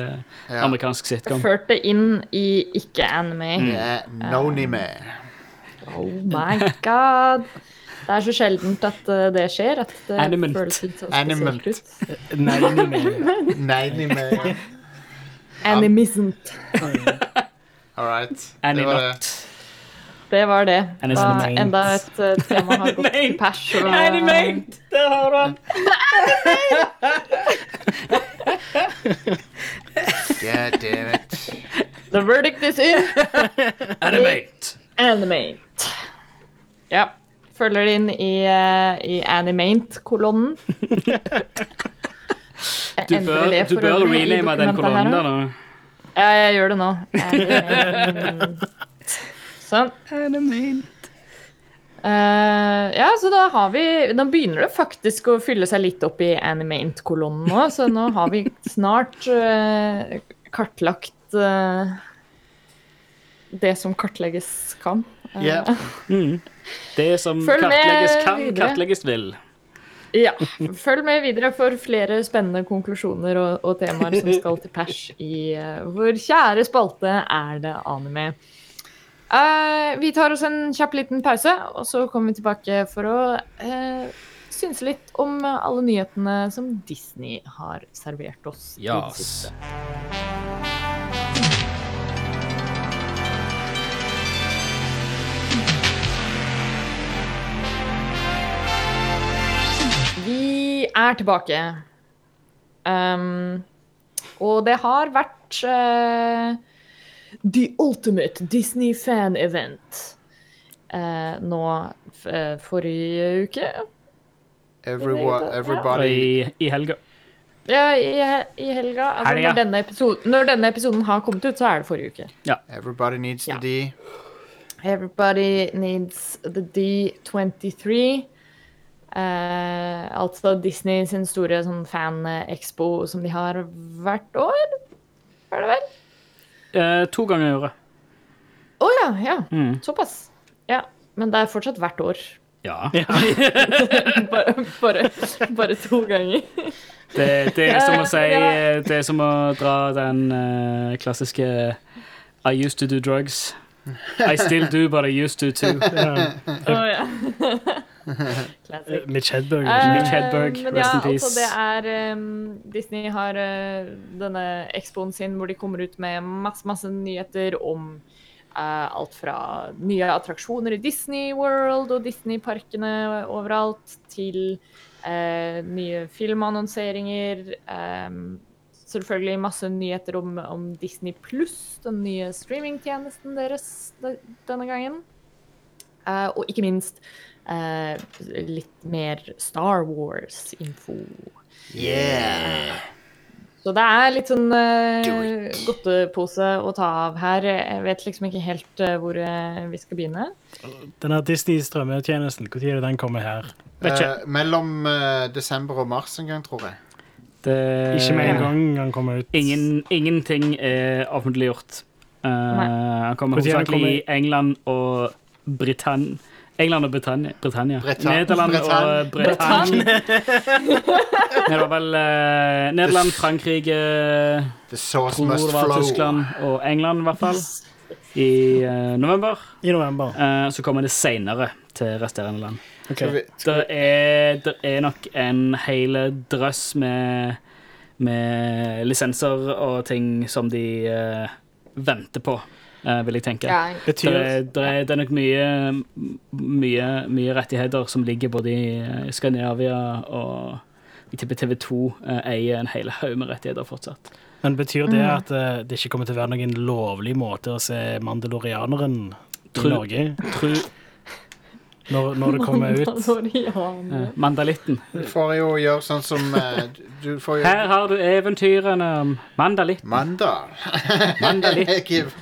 Speaker 2: Ja.
Speaker 3: amerikansk sitcom.
Speaker 1: Ført det inn i ikke-anime.
Speaker 2: Det er nonime.
Speaker 1: Oh my god. Det er så sjeldent at uh, det skjer. At det
Speaker 3: Animalt.
Speaker 1: føles litt så
Speaker 2: Animant.
Speaker 1: spesielt ut.
Speaker 4: Nei, nei, nei.
Speaker 2: Nonime.
Speaker 1: Animismt.
Speaker 2: All right. Det var det.
Speaker 1: Det var det. Da, enda et uh, tema har gått til pers. og-
Speaker 3: Animate! Der har du den.
Speaker 2: God damn it.
Speaker 1: The verdict is in.
Speaker 3: Animate.
Speaker 1: Animate. Ja. Følger det inn i, uh, i Animate-kolonnen. *laughs*
Speaker 3: Du bør, du bør rename den kolonnen der nå.
Speaker 1: Ja, jeg gjør det nå. *laughs* Animate. Sånn. Eh, ja, så da har vi Da begynner det faktisk å fylle seg litt opp i Animate-kolonnen nå, så nå har vi snart uh, kartlagt uh, det som kartlegges kan. Yeah.
Speaker 2: Ja. *laughs*
Speaker 3: Det som kartlegges kan,
Speaker 1: videre.
Speaker 3: kartlegges vil.
Speaker 1: Ja. Følg med videre for flere spennende konklusjoner og, og temaer som skal til pers i uh, vår kjære spalte Er det anime? Uh, vi tar oss en kjapp liten pause, og så kommer vi tilbake for å uh, synse litt om alle nyhetene som Disney har servert oss. i det
Speaker 3: Yes.
Speaker 1: siste. Vi er tilbake. Um, og det har vært uh, The Ultimate Disney Fan Event uh, nå eh, forrige uke.
Speaker 2: Everyone, everybody
Speaker 3: I, I helga.
Speaker 1: Ja, i, i helga. Altså, når, denne episoden, når denne episoden har kommet ut, så er det forrige uke.
Speaker 2: Everybody needs
Speaker 1: Ja.
Speaker 2: the D.
Speaker 1: Everybody needs the D23. Eh, altså Disney sin store sånn fan-expo som de har hvert år. Er det vel?
Speaker 3: Eh, to ganger i året.
Speaker 1: Å ja, ja.
Speaker 3: Mm.
Speaker 1: Såpass. Ja. Men det er fortsatt hvert år.
Speaker 3: Ja. *laughs*
Speaker 1: Bare, bare, bare to ganger.
Speaker 3: Det, det er som å si. Det er som å dra den uh, klassiske I used to do drugs. I still do, but I used to too.
Speaker 4: Ja.
Speaker 1: oh, ja. *laughs* *laughs* Classic.
Speaker 4: Mitch Hedberg.
Speaker 1: Eh,
Speaker 3: Mitch Hedberg, rest
Speaker 1: ja,
Speaker 3: in peace.
Speaker 1: altså det er um, Disney har uh, denne expoen sin hvor de kommer ut med masse, masse nyheter om uh, alt fra nye attraksjoner i Disney World og Disney-parkene overalt, til eh, nye filmannonseringer. Um, selvfølgelig masse nyheter om, om Disney pluss, den nye streamingtjenesten deres denne gangen. Eh, og ikke minst eh, litt mer Star Wars-info.
Speaker 2: Yeah.
Speaker 1: Så det er litt sånn
Speaker 2: uh,
Speaker 1: godtepose å ta av her. Jeg vet liksom ikke helt uh, hvor vi skal begynne.
Speaker 4: Den her Disney-strømmetjenesten, når er det den kommer her?
Speaker 3: Vet.
Speaker 2: Eh, mellom desember og mars en gang, tror jeg.
Speaker 3: Det,
Speaker 4: Ikke med en gang han kommer ut.
Speaker 3: Ingen, ingenting er offentliggjort. Uh, han kommer hovedsakelig i England og Britannia. England og Britannia. Britannia.
Speaker 2: Britann-
Speaker 3: Nederland og
Speaker 2: Britannia.
Speaker 3: Britannia. *laughs* Det var vel uh, Nederland, Frankrike,
Speaker 2: The sauce
Speaker 3: tror
Speaker 2: must
Speaker 3: det var
Speaker 2: flow.
Speaker 3: Tyskland og England, i hvert fall. i uh, november.
Speaker 4: I november.
Speaker 3: Uh, så kommer det seinere til resterende land.
Speaker 2: Okay.
Speaker 3: Det er, er nok en hel drøss med, med lisenser og ting som de eh, venter på, eh, vil jeg tenke.
Speaker 1: Ja,
Speaker 3: Det
Speaker 4: Betyr
Speaker 3: er, det, er, det er nok mye, mye, mye rettigheter som ligger både i eh, Skandinavia og jeg tipper TV2 eh, eier en hel haug med rettigheter fortsatt.
Speaker 4: Men betyr det at eh, det ikke kommer til å være noen lovlig måte å se Mandalorianeren i Norge
Speaker 3: Tru,
Speaker 4: når, når det kommer *laughs* ut?
Speaker 3: Mandalitten.
Speaker 2: du får jo gjøre sånn som eh, Du får jo
Speaker 3: Her har du eventyrene om Mandalitten.
Speaker 2: Mandal. Mandalitten.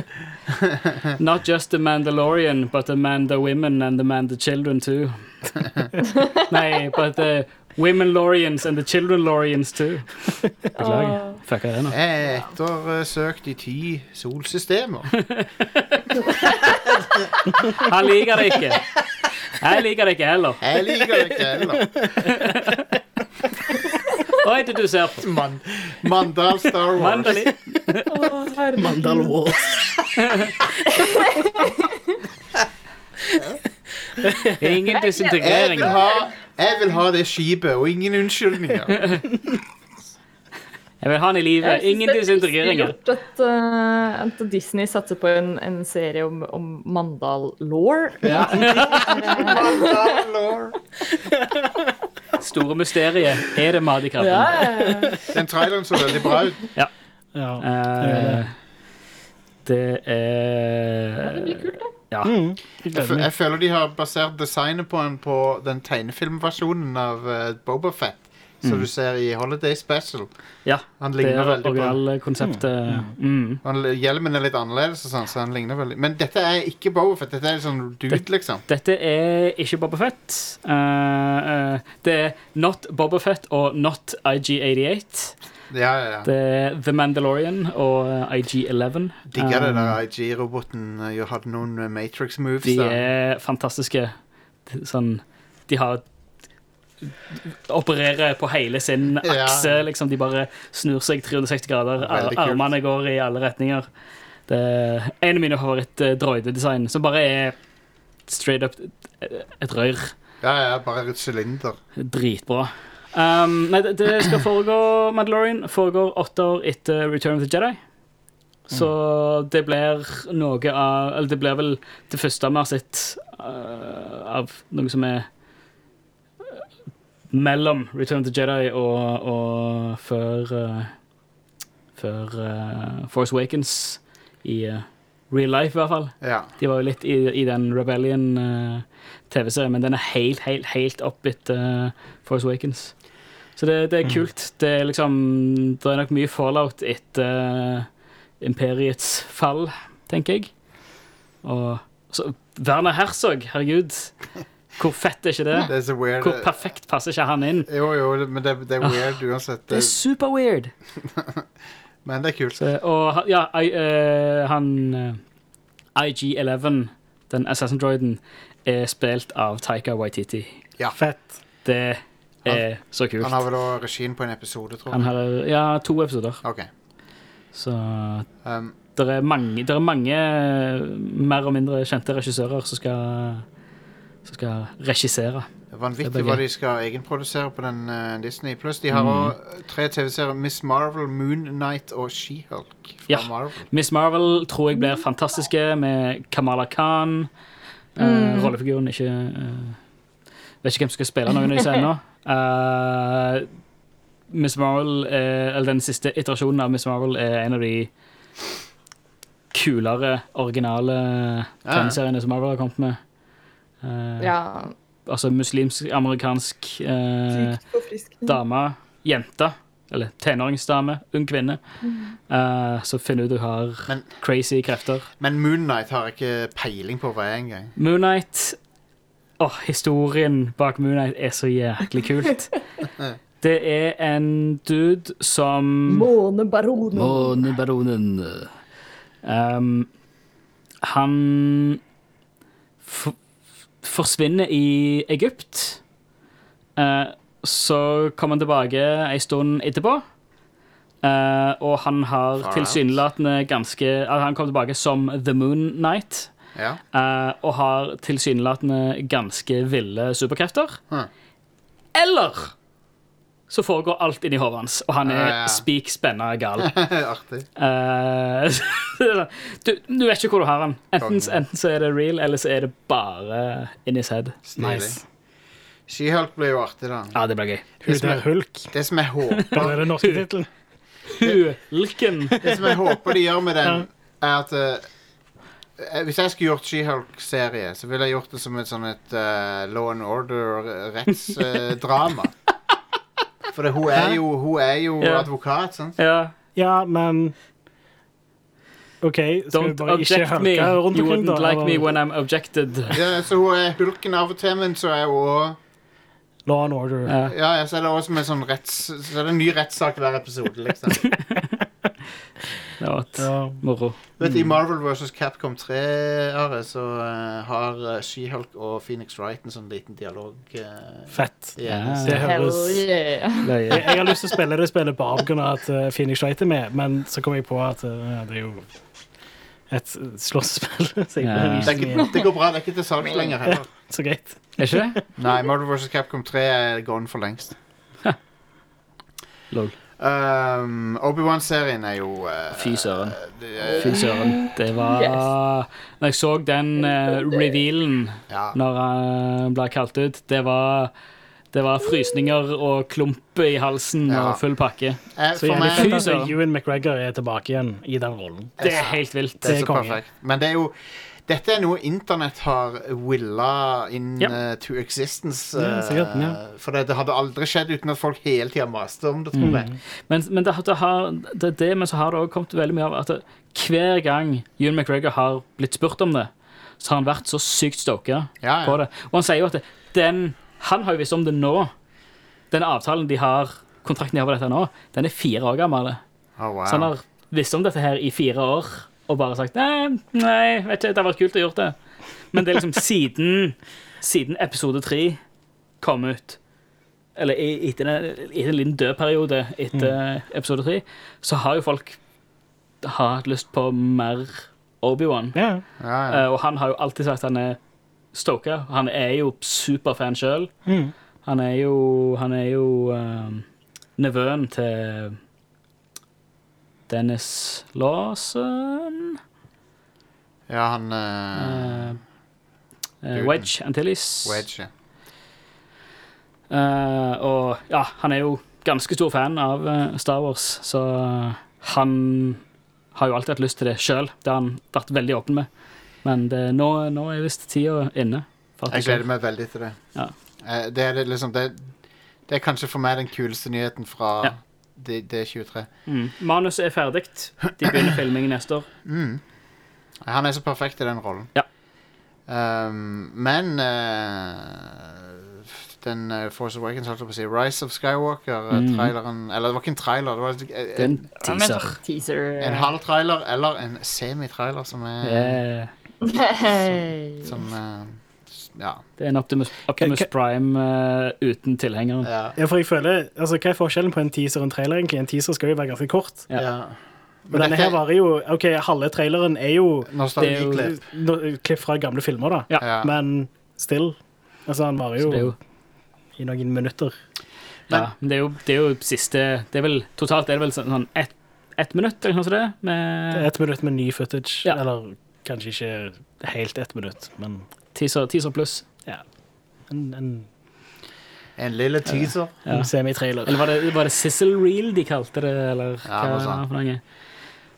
Speaker 2: *laughs*
Speaker 3: Not just the Mandalorian, but the Manda women and the Manda children too. *laughs* Nei, but the women Lorians and the children Lorians too. *laughs* Beklager. Fucka det nå.
Speaker 2: Jeg er ettersøkt i ti solsystemer. *laughs*
Speaker 3: Han liker det ikke. Jeg liker det ikke heller.
Speaker 2: Jeg liker det ikke heller.
Speaker 3: Hva er det du ser på?
Speaker 2: Man Mandal Star Wars.
Speaker 3: Mandalitten.
Speaker 4: Mandal Wars. *laughs*
Speaker 3: Ingen
Speaker 2: Jeg
Speaker 3: disintegrering.
Speaker 2: vil, ha, jeg vil ha det skipet, og ingen unnskyldninger. *laughs*
Speaker 3: Jeg vil ha han i live.
Speaker 1: Jeg synes
Speaker 3: Ingen
Speaker 1: det er
Speaker 3: disintegreringer.
Speaker 1: gjort At, eh, at Disney satser på en, en serie om, om Mandal-law.
Speaker 2: Ja. *laughs*
Speaker 3: Store mysteriet. Er det mat i krabben?
Speaker 1: Ja,
Speaker 2: Den traileren så veldig bra ut.
Speaker 4: Ja.
Speaker 3: Eh, det er
Speaker 1: det blir kult, det.
Speaker 3: Ja.
Speaker 4: Mm.
Speaker 2: Jeg, fø- jeg føler de har basert designet på, en, på den tegnefilmversjonen av uh, Boba Fett. Som du ser i Holiday Special.
Speaker 3: ja.
Speaker 2: Han
Speaker 3: Det
Speaker 2: ligner
Speaker 3: er
Speaker 2: veldig på
Speaker 3: originalkonseptet. Mm.
Speaker 2: han, Hjelmen er litt annerledes, og sånn, så han ligner veldig Men dette er ikke Boba Fett. Dette er sånn dude, liksom.
Speaker 3: Dette er ikke Boba Fett. Eh, eh, det er not Boba Fett og not IG88.
Speaker 2: Ja, ja, ja.
Speaker 3: Det er The Mandalorian og eh, IG11.
Speaker 2: Digger det
Speaker 3: Um,
Speaker 2: der IG-roboten. Jeg hadde noen eh, Matrix-moves.
Speaker 3: De er fantastiske. Sånn De har Opererer på hele sin
Speaker 2: Ja.
Speaker 3: akse, liksom. De bare snur seg 360 grader. Armene går i alle retninger. Det er en av mine favoritt-droidedesign, som bare er straight up et rør.
Speaker 2: Ja, ja, bare et sylinder.
Speaker 3: Dritbra. Um, nei, det, det skal foregå Mandalorian foregår åtte år etter Return of the Jedi. Så det blir noe av Eller det blir vel det første vi har sett uh, av noe som er uh, mellom Return of the Jedi og, og før uh, Før uh, Force Awakens i uh, real life, i hvert fall.
Speaker 2: Ja.
Speaker 3: De var jo litt i, i den Rebellion-TV-serien, men den er helt, helt, helt opp etter uh, Force Awakens. Så det, det er kult. Det er liksom Det er nok mye fallout etter uh, Imperiets fall, tenker jeg. Og så Werner Herzog, herregud. Hvor fett er ikke det?
Speaker 2: Det er så weird.
Speaker 3: Hvor perfekt passer ikke han inn?
Speaker 2: Jo, jo, men det, det er weird uansett.
Speaker 3: Det er super weird. *laughs*
Speaker 2: men det er kult.
Speaker 3: Så, og ja, I, uh, han eh, IG-11, den Assassin-droiden, er spilt av Taika Waititi. Ja.
Speaker 4: Fett.
Speaker 3: Det er så kult.
Speaker 2: Han har vel også regien på en episode, tror
Speaker 3: Han
Speaker 2: jeg.
Speaker 3: har ja, to episoder.
Speaker 2: Ok.
Speaker 3: Så
Speaker 2: Um,
Speaker 3: det er mange, der er mange eh, mer og mindre kjente regissører som skal, som skal regissere.
Speaker 2: det er vanvittig hva de skal egenprodusere på den eh, Disney. Pluss de har
Speaker 3: Mm.
Speaker 2: også tre TV-serier. Miss Marvel, Moon Knight og She-Hulk fra
Speaker 3: Ja.
Speaker 2: Marvel.
Speaker 3: Miss Marvel tror jeg blir fantastiske med Kamala Khan. Eh, rollefiguren ikke eh, Vet ikke hvem som skal spille noen av disse ennå. Uh, Miss Marvel, er- eller den siste iterasjonen av Miss Marvel, er en av de kulere, originale tegneseriene som Marvel har kommet med. Uh,
Speaker 1: Ja.
Speaker 3: Altså muslimsk-amerikansk
Speaker 1: uh,
Speaker 3: dame, jente, eller tenåringsdame, ung kvinne, uh, som finner ut hun har
Speaker 2: Men-
Speaker 3: crazy krefter.
Speaker 2: Men Moon Knight har jeg ikke peiling på hva er engang.
Speaker 3: Moonnight Åh, historien bak Moonlight er så jæklig kult. *laughs* Det er en dude som
Speaker 1: Månebaronen.
Speaker 3: Månebaronen. Um, han f forsvinner i Egypt. Uh, så kommer han tilbake ei stund etterpå. Uh, og han har tilsynelatende ganske uh, Han kom tilbake som The Moon Knight.
Speaker 2: Ja.
Speaker 3: eh, og har tilsynelatende ganske ville superkrefter.
Speaker 2: Hm.
Speaker 3: Eller så foregår alt inni hodet hans, og han er
Speaker 2: Ja, ja.
Speaker 3: spik spenna gal. *laughs*
Speaker 2: Artig.
Speaker 3: Eh, *laughs* du, du vet ikke hvor du har han. Enten, enten så er det real, eller så er det bare in his head.
Speaker 2: Stilig.
Speaker 4: Nice.
Speaker 2: She-Hulk blir jo artig, da.
Speaker 3: Ja, det blir gøy.
Speaker 4: Det som er Hulk.
Speaker 2: Det som jeg håper *laughs*
Speaker 4: er den norske tittelen?
Speaker 3: Hulken.
Speaker 2: Det som jeg håper de gjør med den, er at eh, Hvis jeg skulle gjort She-Hulk-serie, så ville jeg gjort det som et sånn et uh, Law and Order-rettsdrama. *laughs* For det, hun er jo, hun er jo
Speaker 3: Ja.
Speaker 2: advokat, sant?
Speaker 3: Ja.
Speaker 4: Ja, men OK, skal vi
Speaker 3: Don't
Speaker 4: bare ikke
Speaker 3: object me.
Speaker 4: rundt
Speaker 3: You
Speaker 4: omkring, da?
Speaker 3: wouldn't like me when I'm objected. *laughs*
Speaker 2: Ja, så hun er hulken av og til, men så er hun òg
Speaker 4: Law and order.
Speaker 3: Ja.
Speaker 2: Ja, så er det også med sånn retts... Så er det en ny rettssak hver episode, liksom. *laughs*
Speaker 3: Det har vært
Speaker 4: Ja.
Speaker 3: moro.
Speaker 2: Vet du, I Marvel vs. Capcom 3 Are, så uh, har eh, She-Hulk og Phoenix Wright en sånn liten dialog. Uh,
Speaker 4: Fett.
Speaker 2: Yeah.
Speaker 3: Ja.
Speaker 4: Det høres
Speaker 1: yeah. *laughs*
Speaker 4: Jeg, jeg har lyst til å spille det spillet bare pga. at uh, Phoenix Wright er med, men så kom jeg på at uh, det er jo et slåssespill. *laughs* så
Speaker 3: Ja.
Speaker 2: det, det går bra. Det er ikke til salgs lenger heller. *laughs*
Speaker 4: Så greit.
Speaker 3: Er ikke det?
Speaker 2: Nei, Marvel vs. Capcom 3 er gone for lengst.
Speaker 3: Lol.
Speaker 2: Um, Obi-Wan-serien er jo uh,
Speaker 3: Fy søren.
Speaker 2: det er-
Speaker 3: Fy søren. Det var Når jeg så den uh, revealen
Speaker 2: Ja.
Speaker 3: når han ble kalt ut, det var det var frysninger og klump i halsen
Speaker 2: Ja.
Speaker 3: og full pakke.
Speaker 2: Eh,
Speaker 4: Så
Speaker 2: for
Speaker 4: jævlig
Speaker 2: meg
Speaker 3: Fy søren.
Speaker 4: Ewan McGregor er tilbake igjen i den rollen.
Speaker 3: Det er helt vilt.
Speaker 2: det er
Speaker 4: det
Speaker 2: så
Speaker 4: er konge.
Speaker 2: perfekt. Men det er jo Dette er noe internett har willa in
Speaker 3: yep.
Speaker 2: uh, to existence.
Speaker 4: Ja, sikkert,
Speaker 2: eh,
Speaker 4: ja.
Speaker 2: For det, det hadde aldri skjedd uten at folk hele tida maste om det, tror jeg.
Speaker 3: Men, men det, det, har, det det, men så har det også kommet veldig mye av at hver gang Ewan McGregor har blitt spurt om det, så har han vært så sykt stoka
Speaker 2: Ja,
Speaker 3: på det. Og han sier jo at den Han har jo visst om det nå. Den avtalen de har kontrakten de har på dette nå, den er fire år gammel.
Speaker 2: Oh, wow.
Speaker 3: Så han har visst om dette her i fire år og bare sagt nei, nei, vet ikke, det hadde vært kult å gjøre det. Men det er liksom siden, siden episode tre kom ut, eller i- etter en, etter en liten dødperiode etter episode tre, så har jo folk hatt lyst på mer Obi-Wan.
Speaker 4: Yeah.
Speaker 2: ja, ja.
Speaker 3: Eh, og han har jo alltid sagt at han er stoka. Han er jo superfan sjøl.
Speaker 4: Mm.
Speaker 3: Han er jo, han er jo um, nevøen til Dennis Lawson
Speaker 2: ja, han uh,
Speaker 3: eh, Wedge Antilles.
Speaker 2: Wedge. ja.
Speaker 3: Uh, og ja, han er jo ganske stor fan av Star Wars, så han har jo alltid hatt lyst til det sjøl. Det har han vært veldig åpen med. Men det, nå, nå er visst tida inne.
Speaker 2: Jeg gleder meg veldig til det.
Speaker 3: Ja.
Speaker 2: Det, er liksom, det, det er kanskje for meg den kuleste nyheten fra
Speaker 3: Ja.
Speaker 2: D- D23.
Speaker 3: Mm. Manuset er ferdig. De begynner filming neste år. *clears throat*
Speaker 2: Mm. Han er så perfekt i den rollen.
Speaker 3: Ja.
Speaker 2: Um, men uh, den uh, Force Awakens, holdt jeg på å si, Rise of Skywalker-traileren Eller det var ikke en trailer, det var
Speaker 3: Det er
Speaker 2: en,
Speaker 3: en teaser.
Speaker 1: Teaser.
Speaker 2: en halv trailer eller en semitrailer som er *laughs*
Speaker 3: yeah.
Speaker 1: Som,
Speaker 2: Som eh, Ja.
Speaker 3: Det er en Optimus, Optimus
Speaker 4: Hva-
Speaker 3: Prime uh, uten tilhengeren.
Speaker 2: ja.
Speaker 4: ja, for jeg føler altså, Hva er forskjellen på en teaser og en trailer? egentlig? En teaser skal jo være ganske kort.
Speaker 3: Ja.
Speaker 2: ja.
Speaker 4: Men denne her varer jo OK, halve traileren er jo
Speaker 2: Nostalgiklipp.
Speaker 4: no, klipp fra gamle filmer, da.
Speaker 3: Ja.
Speaker 4: Men still. Altså, han varer jo,
Speaker 3: er jo,
Speaker 4: i noen minutter.
Speaker 3: ja, men det er jo, det er jo siste Det er vel totalt er det vel sånn sånn ett et minutt eller noe sånt. det,
Speaker 4: Det er ett minutt med ny footage.
Speaker 3: Ja.
Speaker 4: Eller kanskje ikke helt ett minutt, men
Speaker 3: teaser, teaser pluss.
Speaker 4: en, en,
Speaker 2: En lille teaser.
Speaker 3: Ja.
Speaker 4: en semitrailer.
Speaker 3: Eller var det, var det Sizzle Reel de kalte det, eller
Speaker 2: Ja,
Speaker 3: hva
Speaker 2: ja,
Speaker 3: det var for noe?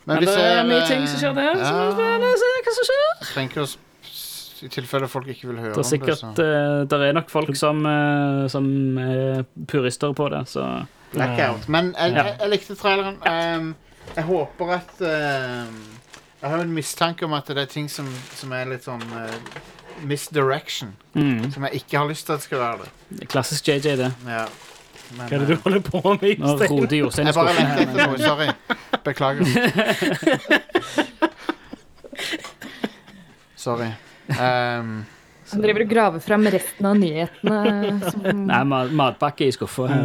Speaker 2: Men
Speaker 3: Men
Speaker 2: vi
Speaker 3: det er mye
Speaker 2: eh,
Speaker 3: ting som skjer der. er
Speaker 2: ja,
Speaker 3: Så se hva som skjer.
Speaker 2: trenger oss å I tilfelle folk ikke vil høre
Speaker 3: Det er
Speaker 2: om
Speaker 3: sikkert
Speaker 2: det. Så.
Speaker 3: eh, Der er nok folk som, eh, som er purister på det, så
Speaker 2: Blackout. Men jeg,
Speaker 3: Ja.
Speaker 2: jeg, jeg likte traileren. Um, jeg håper at um, Jeg har en mistanke om at det er ting som, som er litt sånn uh, misdirection.
Speaker 3: mm.
Speaker 2: Som jeg ikke har lyst til at skal være det.
Speaker 3: det er Klassisk JJ, det.
Speaker 2: Ja. Men,
Speaker 4: Hva er det du
Speaker 2: uh,
Speaker 4: holder på med?
Speaker 3: Nå roter Jostein i
Speaker 2: jeg bare
Speaker 3: skuffen.
Speaker 2: lette etter noe. Sorry. Beklager. *laughs* Sorry. Um,
Speaker 1: Han driver og graver fram resten av nyhetene. Som...
Speaker 3: Nei, ma- matpakke i skuffa her.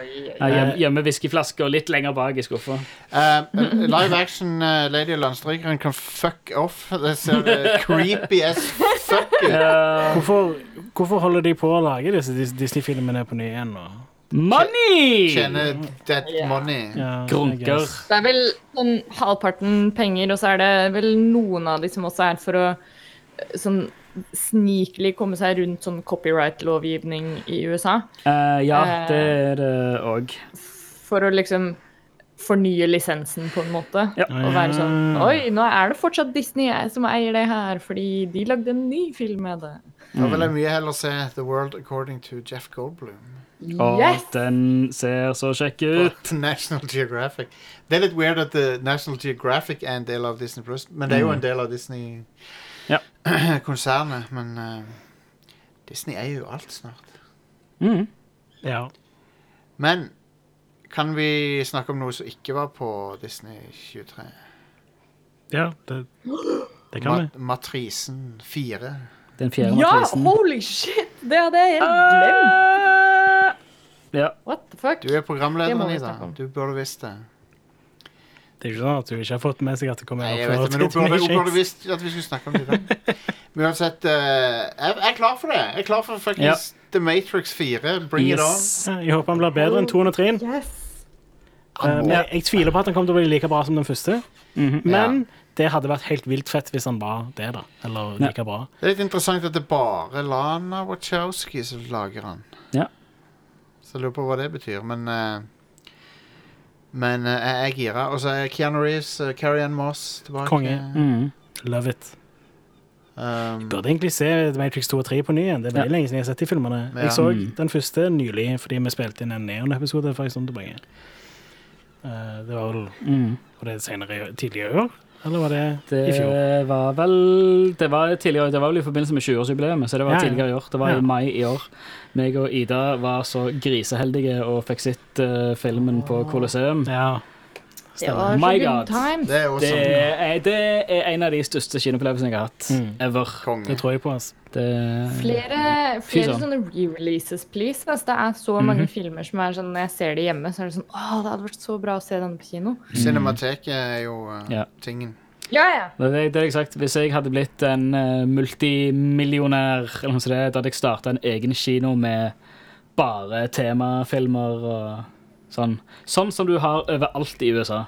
Speaker 3: Ja, gjem- Gjemme whiskyflasker litt lenger bak i skuffa.
Speaker 2: Eh, live action eh, Lady og Landstrykeren kan fuck off. Det ser eh, creepy as.
Speaker 4: Hvorfor, hvorfor holder de på å lage disse Dis- Disney-filmene på ny igjen nå?
Speaker 3: Money!
Speaker 2: Tjene dead money.
Speaker 4: Ja,
Speaker 3: Grunker.
Speaker 1: Det er vel sånn halvparten penger, og så er det vel noen av de som også er for å eh, sånn snikelig komme seg rundt sånn copyright-lovgivning i USA.
Speaker 3: Uh, ja,
Speaker 1: Eh.
Speaker 3: det er det òg.
Speaker 1: For å liksom fornye lisensen, på en måte.
Speaker 3: Ja.
Speaker 1: Og være sånn Oi, nå er det fortsatt Disney som eier det her, fordi de lagde en ny film med det.
Speaker 2: Da vil jeg mye heller se The World According to Jeff Goldblum.
Speaker 3: Og den ser så kjekk ut. *laughs*
Speaker 2: National Geographic. Det er litt weird at uh, National Geographic er en del av Disney Plus, men det er jo en del av
Speaker 3: Mm.
Speaker 2: Disney-konsernet. *clears throat* Men uh, Disney er jo alt snart.
Speaker 3: Mm.
Speaker 4: Ja.
Speaker 2: Men kan vi snakke om noe som ikke var på Disney 23?
Speaker 4: ja, det, det kan vi.
Speaker 2: Matrisen 4.
Speaker 3: Den fjerde
Speaker 1: Ja,
Speaker 3: matrisen.
Speaker 1: holy shit! Det hadde jeg helt glemt.
Speaker 3: Ja.
Speaker 1: What the fuck?
Speaker 2: Du er programleder,
Speaker 1: om.
Speaker 2: Du burde visst det.
Speaker 4: Det er ikke sånn at du ikke har fått med seg at det kommer
Speaker 2: Nei, jeg vet det, men hun burde, burde visst at vi skulle snakke om det. *laughs* Men uansett, uh, jeg, jeg er klar for det. Jeg er klar for fuckings The Matrix 4. Bring it on.
Speaker 3: Yes.
Speaker 4: Jeg håper han blir bedre enn 2 og 3.
Speaker 1: Yes.
Speaker 4: men jeg, jeg tviler på at han kommer til å bli like bra som den første.
Speaker 3: Mhm.
Speaker 4: Men det hadde vært helt vilt fett hvis han var det, da. Eller like bra.
Speaker 2: Det er litt interessant at det er bare Lana Wachowski som lager han.
Speaker 3: Ja.
Speaker 2: Så jeg lurer på hva det betyr, men eh, Men eh, jeg er gira. Og så er Keanu Reeves, uh, Carrie Ann Moss tilbake.
Speaker 4: Konge.
Speaker 3: Mm.
Speaker 4: Love it.
Speaker 2: Um,
Speaker 4: Burde egentlig se Matrix 2 og 3 på ny igjen. Det er veldig
Speaker 3: Ja.
Speaker 4: lenge siden jeg har sett de filmene.
Speaker 2: Ja.
Speaker 4: Jeg så
Speaker 3: Mm.
Speaker 4: den første nylig fordi vi spilte inn en Neon-episode for en stund tilbake. Uh, det var vel
Speaker 3: Mm.
Speaker 4: var det senere, tidligere i år? Eller var det, i fjor?
Speaker 3: Det var vel Det var tidligere, det var vel i forbindelse med 20-årsjubileet, så det var
Speaker 4: Ja, ja.
Speaker 3: tidligere i år. Det var
Speaker 4: Ja.
Speaker 3: i mai i år. Meg og Ida var så griseheldige og fikk sett uh, filmen på Colosseum.
Speaker 4: Ja.
Speaker 1: Det
Speaker 4: Stemmer.
Speaker 1: var
Speaker 3: My
Speaker 1: good
Speaker 3: God.
Speaker 1: times.
Speaker 2: det er også
Speaker 3: Det er, det er en av de største kinoopplevelsene jeg har hatt
Speaker 4: Mm.
Speaker 3: ever.
Speaker 2: konge.
Speaker 4: Det tror jeg på. Altså.
Speaker 3: Det,
Speaker 1: Flere, flere
Speaker 3: søren.
Speaker 1: sånne re-releases, please. Altså, det er så mange filmer som er sånn Når jeg ser det hjemme, så er det sånn Å, det hadde vært så bra å se denne på kino.
Speaker 2: Cinemateket er jo eh,
Speaker 3: Ja.
Speaker 2: tingen.
Speaker 1: Ja, ja.
Speaker 3: det, er det, det jeg sagt. Hvis jeg hadde blitt en eh, multimillionær, eller noe sånt, da hadde jeg starta en egen kino med bare temafilmer og sånn. Sånn som du har overalt i USA.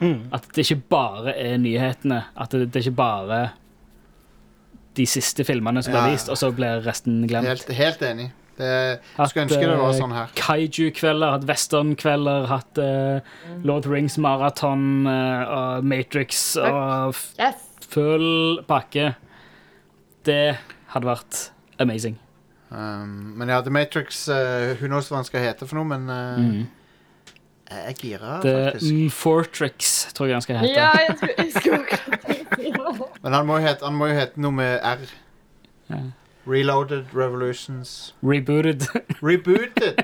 Speaker 4: Mm.
Speaker 3: At det ikke bare er nyhetene. At det, det ikke bare de siste filmene som blir vist, og så blir resten glemt.
Speaker 2: Helt, helt enig. Det,
Speaker 3: Hatt,
Speaker 2: skulle ønske det var
Speaker 3: eh,
Speaker 2: sånn her.
Speaker 3: Kaiju-kvelder, hatt westernkvelder, hatt uh, Lord Rings maraton eh, og Matrix og
Speaker 1: Yes.
Speaker 3: full pakke. Det hadde vært amazing.
Speaker 2: Um, men ja, The Matrix uh, Hun knows hva den skal hete for noe, men uh,
Speaker 3: Mm.
Speaker 2: Jeg er gira, faktisk.
Speaker 3: The Fortrix, tror jeg han skal hete.
Speaker 1: Ja, jeg skulle, jeg skulle.
Speaker 2: Men han må, jo hete, han må jo hete noe med R.
Speaker 3: Ja.
Speaker 2: Reloaded Revolutions
Speaker 3: Rebooted.
Speaker 2: Rebooted!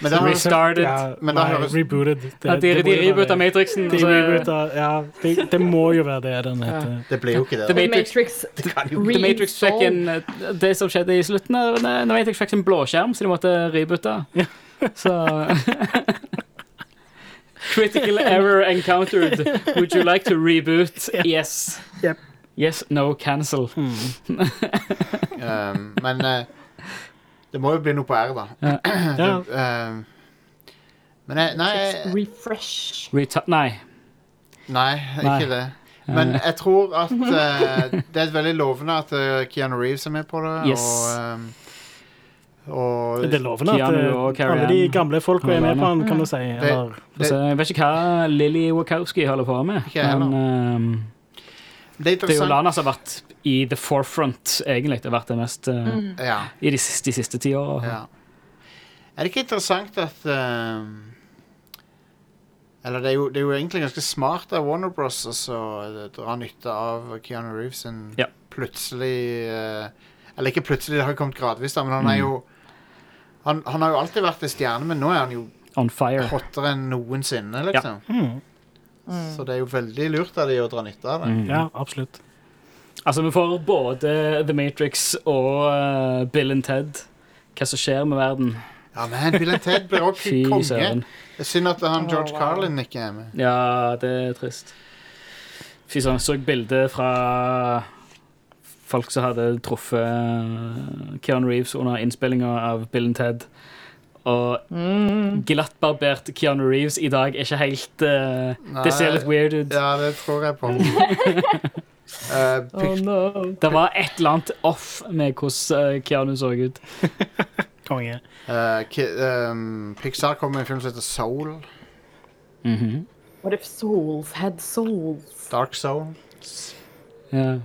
Speaker 2: Men da *laughs*
Speaker 3: Restarted.
Speaker 4: Ja,
Speaker 2: Men da
Speaker 4: nei,
Speaker 2: høres-
Speaker 4: rebooted. Det,
Speaker 3: Ja, de
Speaker 4: det
Speaker 3: de reboota Matrixen.
Speaker 4: De
Speaker 3: altså,
Speaker 4: reboota, ja, det, det må jo være det den heter.
Speaker 2: det blir jo ikke det.
Speaker 3: The
Speaker 2: da.
Speaker 1: The
Speaker 3: Matrix-
Speaker 1: Matrix *laughs*
Speaker 2: Det
Speaker 3: The Matrix fikk en Det som skjedde i slutten da Matrix fikk en blåskjerm, så de måtte reboote. Så *laughs* Critical error encountered. Would you like to reboot? Yes.
Speaker 4: Yep.
Speaker 3: Yes, no, cancel.
Speaker 2: um, Men uh, det må jo bli noe på R, da.
Speaker 3: Ja. *clears throat*
Speaker 4: det,
Speaker 2: Um, men jeg, nei, jeg-
Speaker 1: Refresh.
Speaker 3: Reta nei.
Speaker 2: nei,
Speaker 3: Nei.
Speaker 2: ikke det. Men jeg tror at uh, det er veldig lovende at uh, Keanu Reeves er med på det.
Speaker 3: Yes.
Speaker 2: Og, um, og
Speaker 4: Det er lovende at
Speaker 3: Keanu
Speaker 4: eh, alle de gamle folka er med på den, kan du si.
Speaker 2: Det-
Speaker 4: Eller,
Speaker 3: Altså, jeg vet ikke hva Lily Wachowski holder på med, men um,
Speaker 2: det er
Speaker 3: det er jo. Lana som har vært i the forefront, egentlig. Det har vært det mest eh,
Speaker 2: Ja,
Speaker 3: i de siste, de siste ti åra.
Speaker 2: ja. Er det ikke interessant at um, Eller det er, jo, det er jo egentlig ganske smart av Warner Bros. å eh, dra nytte av Keanu Reeves sin
Speaker 3: Ja.
Speaker 2: plutselig uh, Eller ikke plutselig, det har jo kommet gradvis, da, men han er
Speaker 3: Mm.
Speaker 2: jo han, han har jo alltid vært en stjerne, men nå er han jo
Speaker 3: On fire.
Speaker 2: hottere enn noensinne, liksom.
Speaker 4: mm,
Speaker 2: Så det er jo veldig lurt av de å dra nytte av det.
Speaker 3: Mm.
Speaker 4: ja, absolutt.
Speaker 3: Altså, vi får både The Matrix og eh, Bill and Ted. Hva som skjer med verden.
Speaker 2: Ja, men Bill and Ted blir også *laughs*
Speaker 3: Fy
Speaker 2: konge.
Speaker 3: søren.
Speaker 2: Det er synd at han George
Speaker 1: wow.
Speaker 2: Carlin ikke er med.
Speaker 3: Ja, det er trist. Fy søren, så bilde fra folk som hadde truffet eh, Keanu Reeves under innspillinga av Bill and Ted. Og glattbarbert Keanu Reeves i dag er ikke helt eh, Det ser litt weird ut.
Speaker 2: Ja, det tror jeg på. uh, *laughs* oh,
Speaker 1: no.
Speaker 3: Det var et eller annet off med hvordan Keanu så ut. *laughs*
Speaker 4: Konge.
Speaker 2: Uh, ehm, Pixar kom med en film som heter Soul.
Speaker 3: Mhm.
Speaker 1: What if souls had souls?
Speaker 2: Dark Souls.
Speaker 3: ja.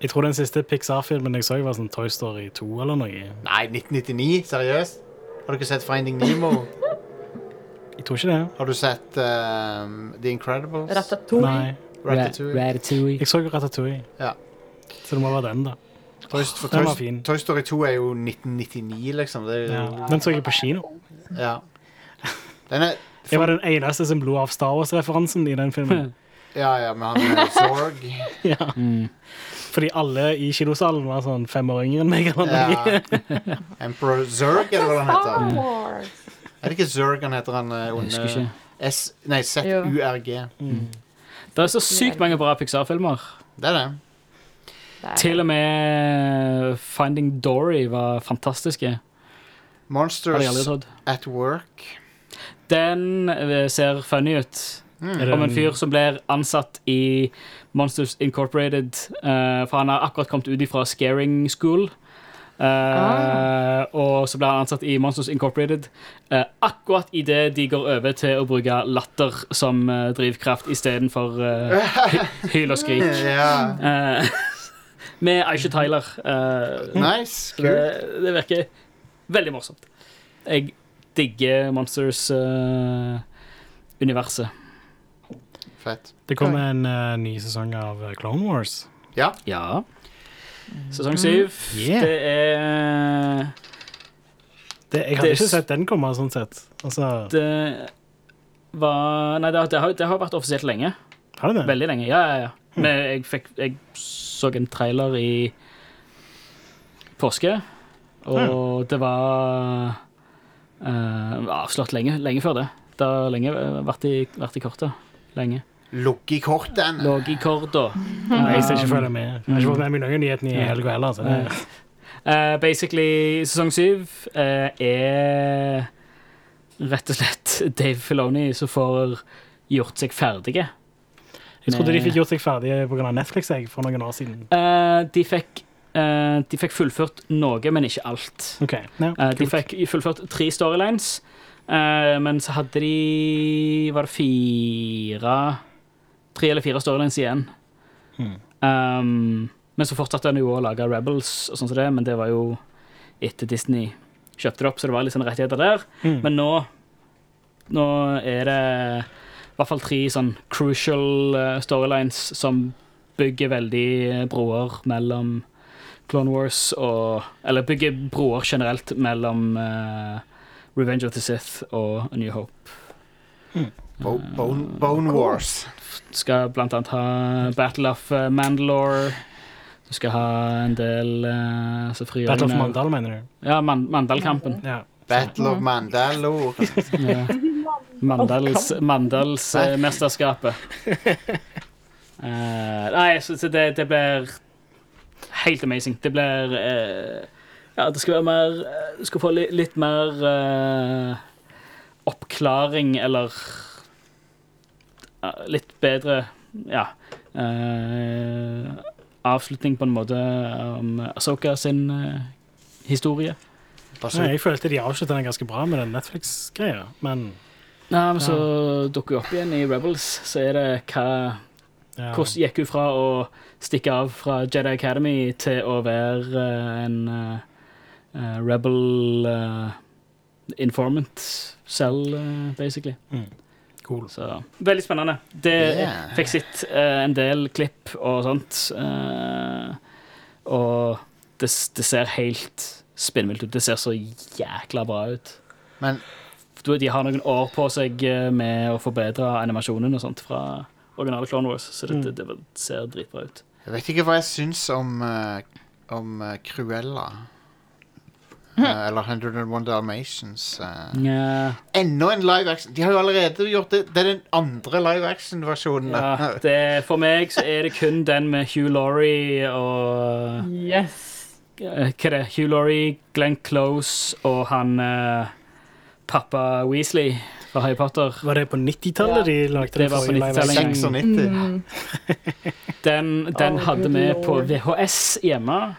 Speaker 4: Jeg tror den siste Pixar-filmen jeg så, var sånn Toy Story 2 eller noe.
Speaker 2: Nei, 1999? Seriøst? Har du ikke sett Finding Nemo? *laughs*
Speaker 4: Jeg tror ikke det.
Speaker 2: Har du sett um, The Incredibles?
Speaker 1: Ratatouille.
Speaker 4: Nei.
Speaker 2: Ratatouille?
Speaker 3: Ratatouille.
Speaker 4: Jeg så jo Ratatouille.
Speaker 2: Ja.
Speaker 4: Så det må være den, da.
Speaker 2: Toy, for
Speaker 4: Den
Speaker 2: Toy,
Speaker 4: var fin.
Speaker 2: Toy Story 2 er jo 1999, liksom. Det er
Speaker 4: Ja. Den så jeg på kino.
Speaker 2: ja. Den er
Speaker 4: Jeg var den eneste som lo av Star Wars-referansen i den filmen. *laughs*
Speaker 2: Ja, ja, med han Zorg. *laughs*
Speaker 4: ja. Fordi alle i kinosalen var sånn fem år yngre enn meg. Eller noe.
Speaker 2: Ja. *laughs* Emperor Zurg, er det hva han heter? Er det ikke Zurg han heter, han eh, onde. S... Nei, Z-U-R-G.
Speaker 3: Det er så sykt mange bra Pixar-filmer.
Speaker 2: Det er det.
Speaker 3: Til og med Finding Dory var fantastiske.
Speaker 2: Monsters at Work.
Speaker 3: Den eh, ser funny ut.
Speaker 4: Er
Speaker 3: Om en fyr som blir ansatt i Monsters Incorporated. Uh, for han har akkurat kommet ut fra Scaring School. Uh,
Speaker 1: Ah.
Speaker 3: Og så blir han ansatt i Monsters Incorporated. Uh, akkurat idet de går over til å bruke latter som uh, drivkraft istedenfor uh, *laughs* hyl og skrik.
Speaker 2: Ja.
Speaker 3: Eh, *laughs* med Aisha Tyler. eh,
Speaker 2: Nice. cool.
Speaker 3: Det, det virker veldig morsomt. Jeg digger Monsters-universet.
Speaker 2: Fett.
Speaker 4: Det kommer en eh, ny sesong av eh, Clone Wars.
Speaker 2: Ja.
Speaker 3: ja. Sesong syv.
Speaker 4: Yeah.
Speaker 3: Det er
Speaker 4: Det, jeg hadde
Speaker 3: Det-
Speaker 4: ikke sett den komme, sånn sett. Altså,
Speaker 3: Det var Nei, det har, det har, det har vært offisielt lenge.
Speaker 4: har det det?
Speaker 3: Veldig lenge. Ja, ja, ja. Men jeg, fikk, jeg så en trailer i påske, og det var eh, avslått lenge, lenge før det. Det har lenge vært i, vært i kortet. Lenge.
Speaker 2: Lukk i kortene.
Speaker 3: Lå i korda.
Speaker 4: Jeg skal ikke følge med. Jeg har ikke fått med meg noen nyheter i helga heller. Så det,
Speaker 3: Uh, basically, sesong syv uh, er rett og slett Dave Filoni som får gjort seg ferdige.
Speaker 4: jeg trodde de fikk gjort seg ferdige pga. Netflix jeg, for noen år siden.
Speaker 3: Uh, de, fikk, uh, de fikk fullført noe, men ikke alt.
Speaker 4: Okay. ja,
Speaker 3: uh, de fikk fullført tre storylines, eh, men så hadde de Var det fire Tre eller fire storylines igjen.
Speaker 4: Hmm.
Speaker 3: Um, men så fortsatte han jo å lage Rebels, og sånn som det, men det var jo etter Disney kjøpte det opp, så det var litt sånn rettigheter der.
Speaker 4: Mm.
Speaker 3: Men nå Nå er det i hvert fall tre sånn crucial eh, storylines som bygger veldig broer mellom Clone Wars og Eller bygger broer generelt mellom uh, Revenge of the Sith og A New Hope.
Speaker 2: Bo bone, bone Wars.
Speaker 3: Du skal blant annet ha Battle of eh, Mandalore. Du skal ha en del uh, så
Speaker 4: Battle of Mandal, mener du?
Speaker 3: Ja, Man Mandalkampen.
Speaker 4: Ja.
Speaker 2: Battle of Mandalore. *laughs*
Speaker 3: Ja. Mandals, Mandalsmesterskapet. Uh, *laughs* nei, så, så det, det blir helt amazing. Det blir uh, Ja, det skal være mer eh, Du skal få litt, litt mer uh, oppklaring, eller Litt bedre Ja. eh, avslutning, på en måte, om Asoka sin eh, historie.
Speaker 4: Nei, jeg følte de avslutta den ganske bra med den Netflix-greia, men
Speaker 3: Nei, men så dukker hun opp igjen i Rebels, så er det hva
Speaker 4: ja.
Speaker 3: Hvordan gikk hun fra å stikke av fra Jedi Academy til å være eh, en eh, eh, rebel uh, informant selv, uh, basically.
Speaker 4: Cool.
Speaker 3: Så veldig spennende. Det
Speaker 2: Yeah.
Speaker 3: fikk sett uh, en del klipp og sånt. Uh, og det, det ser helt spinnvilt ut. Det ser så jækla bra ut.
Speaker 2: Men
Speaker 3: Du, de har noen år på seg eh, med å forbedre animasjonen og sånt fra originale Clone Wars, så det, det, det ser dritbra ut.
Speaker 2: jeg vet ikke hva jeg syns om, eh, om eh, Cruella. Eh, eller 101 Dalmatians. Uh.
Speaker 3: Yeah.
Speaker 2: Enda en live action. De har jo allerede gjort det. Det er den andre live action-versjonen.
Speaker 3: ja, *laughs* det, for meg så er det kun den med Hugh Laurie og
Speaker 1: Yes.
Speaker 3: eh, Hva er det? Hugh Laurie, Glenn Close og han uh, pappa Weasley fra Harry Potter.
Speaker 4: Var det på 90-tallet de lagde
Speaker 3: Det var på 90-tallet.
Speaker 2: 96.
Speaker 1: Mm.
Speaker 3: Den, den
Speaker 1: Oh,
Speaker 3: hadde vi på. VHS hjemme,
Speaker 4: Ja.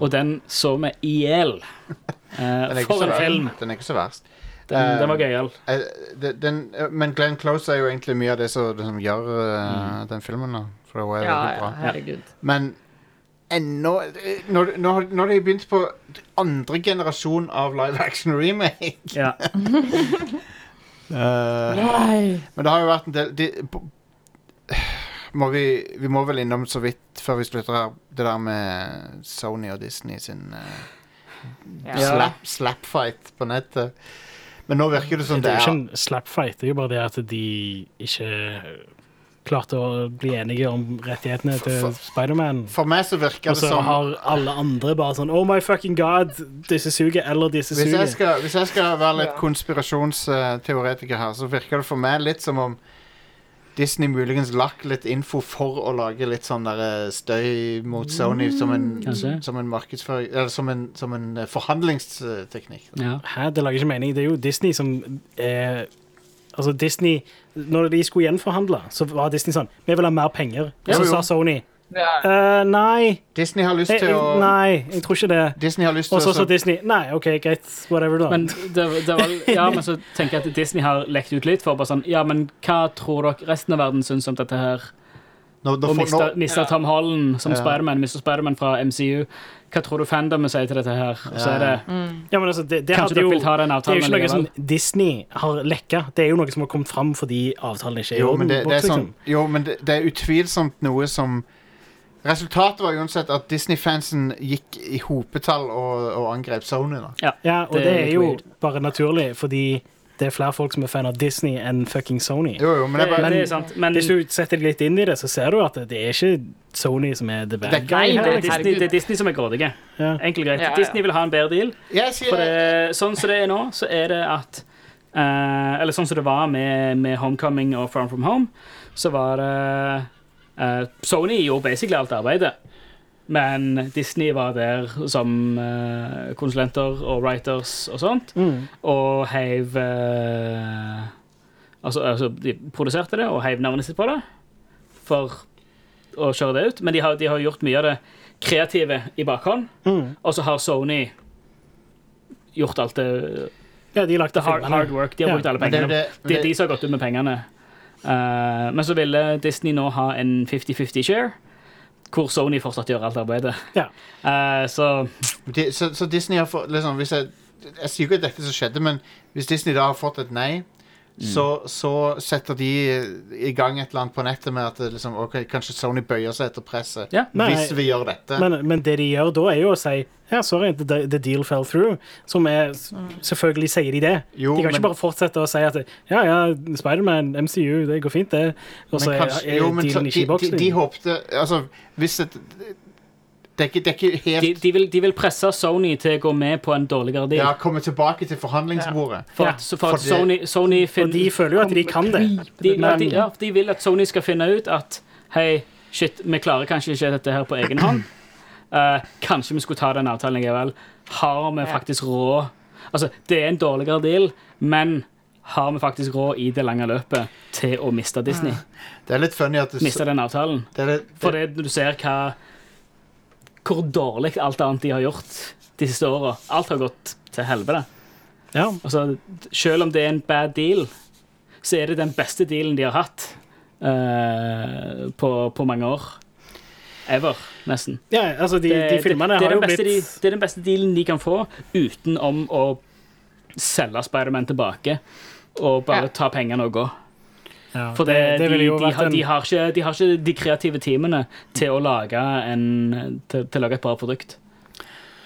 Speaker 3: Og den så vi i hjel. *laughs* Eh, for en film.
Speaker 2: Den er ikke så verst.
Speaker 3: Den, den var
Speaker 2: Eh,
Speaker 3: gøyal.
Speaker 2: Uh, men Glenn Close er jo egentlig mye av det som, det som gjør uh,
Speaker 3: Mm.
Speaker 2: den filmen. Da, for det var
Speaker 1: Ja,
Speaker 2: veldig bra.
Speaker 1: herregud.
Speaker 2: Men ennå Når, når, når de begynt på andre generasjon av live action remake
Speaker 3: Ja.
Speaker 2: Uh, *laughs*
Speaker 1: Nei.
Speaker 2: Men det har jo vært en del de, må vi, vi må vel innom så vidt før vi slutter her, det der med Sony og Disney sin uh,
Speaker 1: Ja.
Speaker 2: slap, slapfight på nettet. Men nå virker det som
Speaker 4: Det
Speaker 2: det
Speaker 4: er jo
Speaker 2: er
Speaker 4: ikke en slapfight, det er jo bare det at de ikke klarte å bli enige om rettighetene til
Speaker 2: For-
Speaker 4: Spiderman.
Speaker 2: For meg så virker det som Og
Speaker 4: så
Speaker 2: som
Speaker 4: har alle andre bare sånn Oh my fucking god, disse suger, eller disse
Speaker 2: Hvis jeg,
Speaker 4: suger.
Speaker 2: skal, hvis jeg skal være litt konspirasjonsteoretiker her, så virker det for meg litt som om Disney muligens lagt litt info for å lage litt sånn der eh, støy mot Sony som en,
Speaker 3: Kanskje.
Speaker 2: som en markedsføring Eller som en, som en eh, forhandlingsteknikk.
Speaker 3: ja.
Speaker 4: Hæ, det lager ikke mening. Det er jo Disney som eh, Altså, Disney Når de skulle gjenforhandle, så var Disney sånn Vi vil ha mer penger. Og så sa Sony
Speaker 1: Ja.
Speaker 4: «Eh, Nei,
Speaker 2: Disney har lyst til å
Speaker 4: nei, jeg tror ikke det.
Speaker 2: Disney har lyst til
Speaker 4: Og så
Speaker 2: å
Speaker 4: sa Disney Nei, OK, greit, whatever, da.
Speaker 3: Men det, det var, ja, men så tenker jeg at Disney har lekt ut litt for bare sånn Ja, men hva tror dere resten av verden syns om dette her?
Speaker 2: nå, nå,
Speaker 3: Og mista, mista Tom Holland som
Speaker 2: Ja.
Speaker 3: Spiderman, mista Spiderman fra MCU. Hva tror du fandomet sier til dette her? Og så er det
Speaker 4: ja, men altså, det, det
Speaker 3: Kanskje dere
Speaker 4: jo
Speaker 3: vil ta den
Speaker 4: det er jo ikke noe som Disney har lekka. Det er jo noe som har kommet fram fordi avtalen ikke er i
Speaker 2: jo, men det, det er sånn,
Speaker 4: liksom.
Speaker 2: jo, men det, det er utvilsomt noe som Resultatet var uansett at Disney-fansen gikk i hopetall og, og angrep Sony. da
Speaker 4: Ja, og
Speaker 3: Det
Speaker 4: det,
Speaker 3: er
Speaker 4: er jo
Speaker 3: weird.
Speaker 4: bare naturlig, fordi det er flere folk som er fan av Disney enn fucking Sony.
Speaker 2: Jo, jo, men det er
Speaker 3: det,
Speaker 2: bare
Speaker 3: det er sant. Men
Speaker 4: Hvis du setter deg litt inn i det, så ser du at det er ikke Sony som er the
Speaker 2: Det er
Speaker 4: bad
Speaker 2: ikke-
Speaker 4: guy.
Speaker 3: Nei, det er,
Speaker 4: liksom.
Speaker 3: Disney, det er Disney som er grådige.
Speaker 4: Ja.
Speaker 3: Enkelt og greit.
Speaker 1: Ja, ja.
Speaker 3: Disney vil ha en bedre deal. For det, sånn som det er nå, så er det at uh, Eller sånn som det var med, med Homecoming og Farm From Home, så var det eh, Sony gjorde basically alt arbeidet. Men Disney var der som uh, konsulenter og writers og sånt.
Speaker 4: Mm.
Speaker 3: Og heiv uh, altså, altså, de produserte det og heiv navnet sitt på det for å kjøre det ut. Men de har, de har gjort mye av det kreative i bakhånd.
Speaker 4: Mm.
Speaker 3: Og så har Sony gjort alt det
Speaker 4: Ja, de lagde
Speaker 3: hard, hard work. De har
Speaker 4: Ja.
Speaker 3: brukt alle
Speaker 2: pengene. det det, det-
Speaker 3: Det er de som har gått ut med pengene. Eh, men så ville Disney nå ha en 50-50 share, hvor Sony fortsatt gjør alt arbeidet.
Speaker 4: Ja.
Speaker 3: Uh, så
Speaker 2: De, så, så Disney har fått liksom, hvis jeg, jeg sier ikke at dette som skjedde, men hvis Disney da har fått et nei, så, så setter de i gang et eller annet på nettet med at liksom, ok, kanskje Sony bøyer seg etter presset
Speaker 3: Ja.
Speaker 4: Nei,
Speaker 2: hvis vi gjør dette.
Speaker 4: Men, men det de gjør da, er jo å si ja, sorry, the, the deal fell through. Som er Selvfølgelig sier de det.
Speaker 2: Jo,
Speaker 4: de kan
Speaker 2: men-
Speaker 4: ikke bare fortsette å si at ja, ja, Spiderman, MCU, det går fint, det. Og så er, er
Speaker 2: jo, men så,
Speaker 4: dealen
Speaker 2: de,
Speaker 4: ikke i boksen
Speaker 2: de, de håpte Altså, hvis et det er, ikke, det er ikke helt
Speaker 3: de, de, vil, de vil presse Sony til å gå med på en dårligere deal.
Speaker 2: Ja, komme tilbake til forhandlingsbordet.
Speaker 3: For
Speaker 4: Ja,
Speaker 3: at, for, for at Sony, Sony
Speaker 4: Og de føler jo at de kan det.
Speaker 3: de,
Speaker 4: men-
Speaker 3: de, ja, de vil at Sony skal finne ut at Hei, shit, vi klarer kanskje ikke dette her på egen hånd. Uh, *clears throat* kanskje vi skulle ta den avtalen likevel. Har vi faktisk råd Altså, det er en dårligere deal, men har vi faktisk råd i det lange løpet til å miste Disney?
Speaker 2: Det er litt funny at du
Speaker 3: Miste den avtalen?
Speaker 2: det, er litt,
Speaker 3: For det, du ser hva Hvor dårlig alt annet de har gjort de siste åra Alt har gått til helvete.
Speaker 4: Ja.
Speaker 3: Altså, selv om det er en bad deal, så er det den beste dealen de har hatt uh, på, på mange år. Ever, nesten.
Speaker 4: ja, altså, de, de filmene
Speaker 3: det, er
Speaker 4: har jo blitt
Speaker 3: de, det er den beste dealen de kan få utenom å selge Spiderman tilbake og bare
Speaker 1: Ja.
Speaker 3: ta pengene og gå.
Speaker 4: Ja,
Speaker 3: For det, de,
Speaker 4: det
Speaker 3: de,
Speaker 4: de, vært
Speaker 3: har,
Speaker 4: en-
Speaker 3: de, har ikke, de har ikke de kreative teamene til å lage, en, til, til å lage et bra produkt.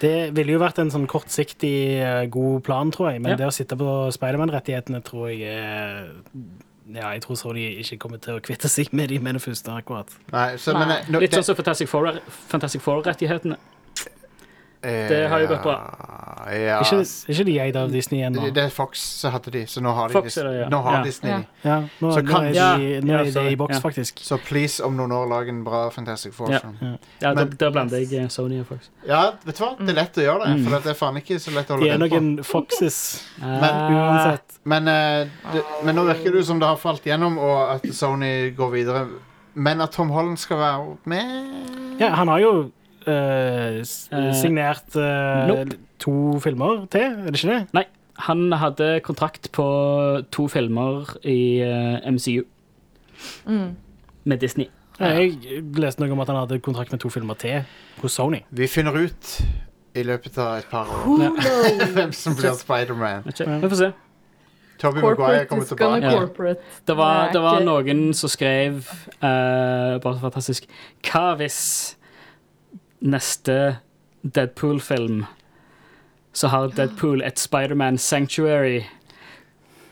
Speaker 4: Det ville jo vært en sånn kortsiktig eh, god plan, tror jeg. Men
Speaker 3: Ja.
Speaker 4: det å sitte på Spiderman-rettighetene tror jeg er Ja, jeg tror Sony ikke kommer til å kvitte seg med de med det første, akkurat.
Speaker 2: Nei, så, men,
Speaker 1: Nei.
Speaker 2: eh, nå-
Speaker 3: Litt sånn som Fantastic Four- Fantastic Four-rettighetene. Det har jo gått bra.
Speaker 2: Ja,
Speaker 4: Ikke, ikke de eid av Disney ennå?
Speaker 2: det, det er Fox som hadde de, så nå har, de
Speaker 3: Fox er det, ja.
Speaker 2: nå har
Speaker 3: Ja.
Speaker 2: Disney
Speaker 1: Ja.
Speaker 4: Ja, nå,
Speaker 2: Så
Speaker 4: nå
Speaker 2: kan-
Speaker 4: er,
Speaker 3: Ja,
Speaker 4: de, nå er det i boks,
Speaker 3: Ja.
Speaker 4: faktisk.
Speaker 2: Så please, om noen år, lag en bra Fantastic Four.
Speaker 3: Ja.
Speaker 2: Men-
Speaker 3: der, der blander jeg eh, Sony og Fox.
Speaker 2: Ja, vet du hva? Det er lett å gjøre det, for det er faen ikke så lett å
Speaker 4: De
Speaker 2: holde
Speaker 4: er
Speaker 2: redd på.
Speaker 4: noen Foxes *laughs*
Speaker 3: men,
Speaker 4: uansett.
Speaker 2: Men, uh, det, men nå virker det som det har falt gjennom, og at Sony går videre. Men at Tom Holland skal være med
Speaker 4: Ja, han har jo eh,
Speaker 3: Eh,
Speaker 4: signert uh,
Speaker 3: nope.
Speaker 4: to filmer til, er det ikke det?
Speaker 3: Nei, han hadde kontrakt på to filmer i MCU. Med Disney.
Speaker 4: Ja, Jeg leste noe om at han hadde kontrakt med to filmer til hos Sony.
Speaker 2: Vi finner ut i løpet av et par år *laughs* hvem som blir Spiderman.
Speaker 3: Vi får se.
Speaker 2: Toby Maguire kommer tilbake.
Speaker 1: Ja.
Speaker 3: Det var, det var noen som skrev uh, Bare så fantastisk Hva hvis neste Deadpool-film så har Deadpool et Spiderman Sanctuary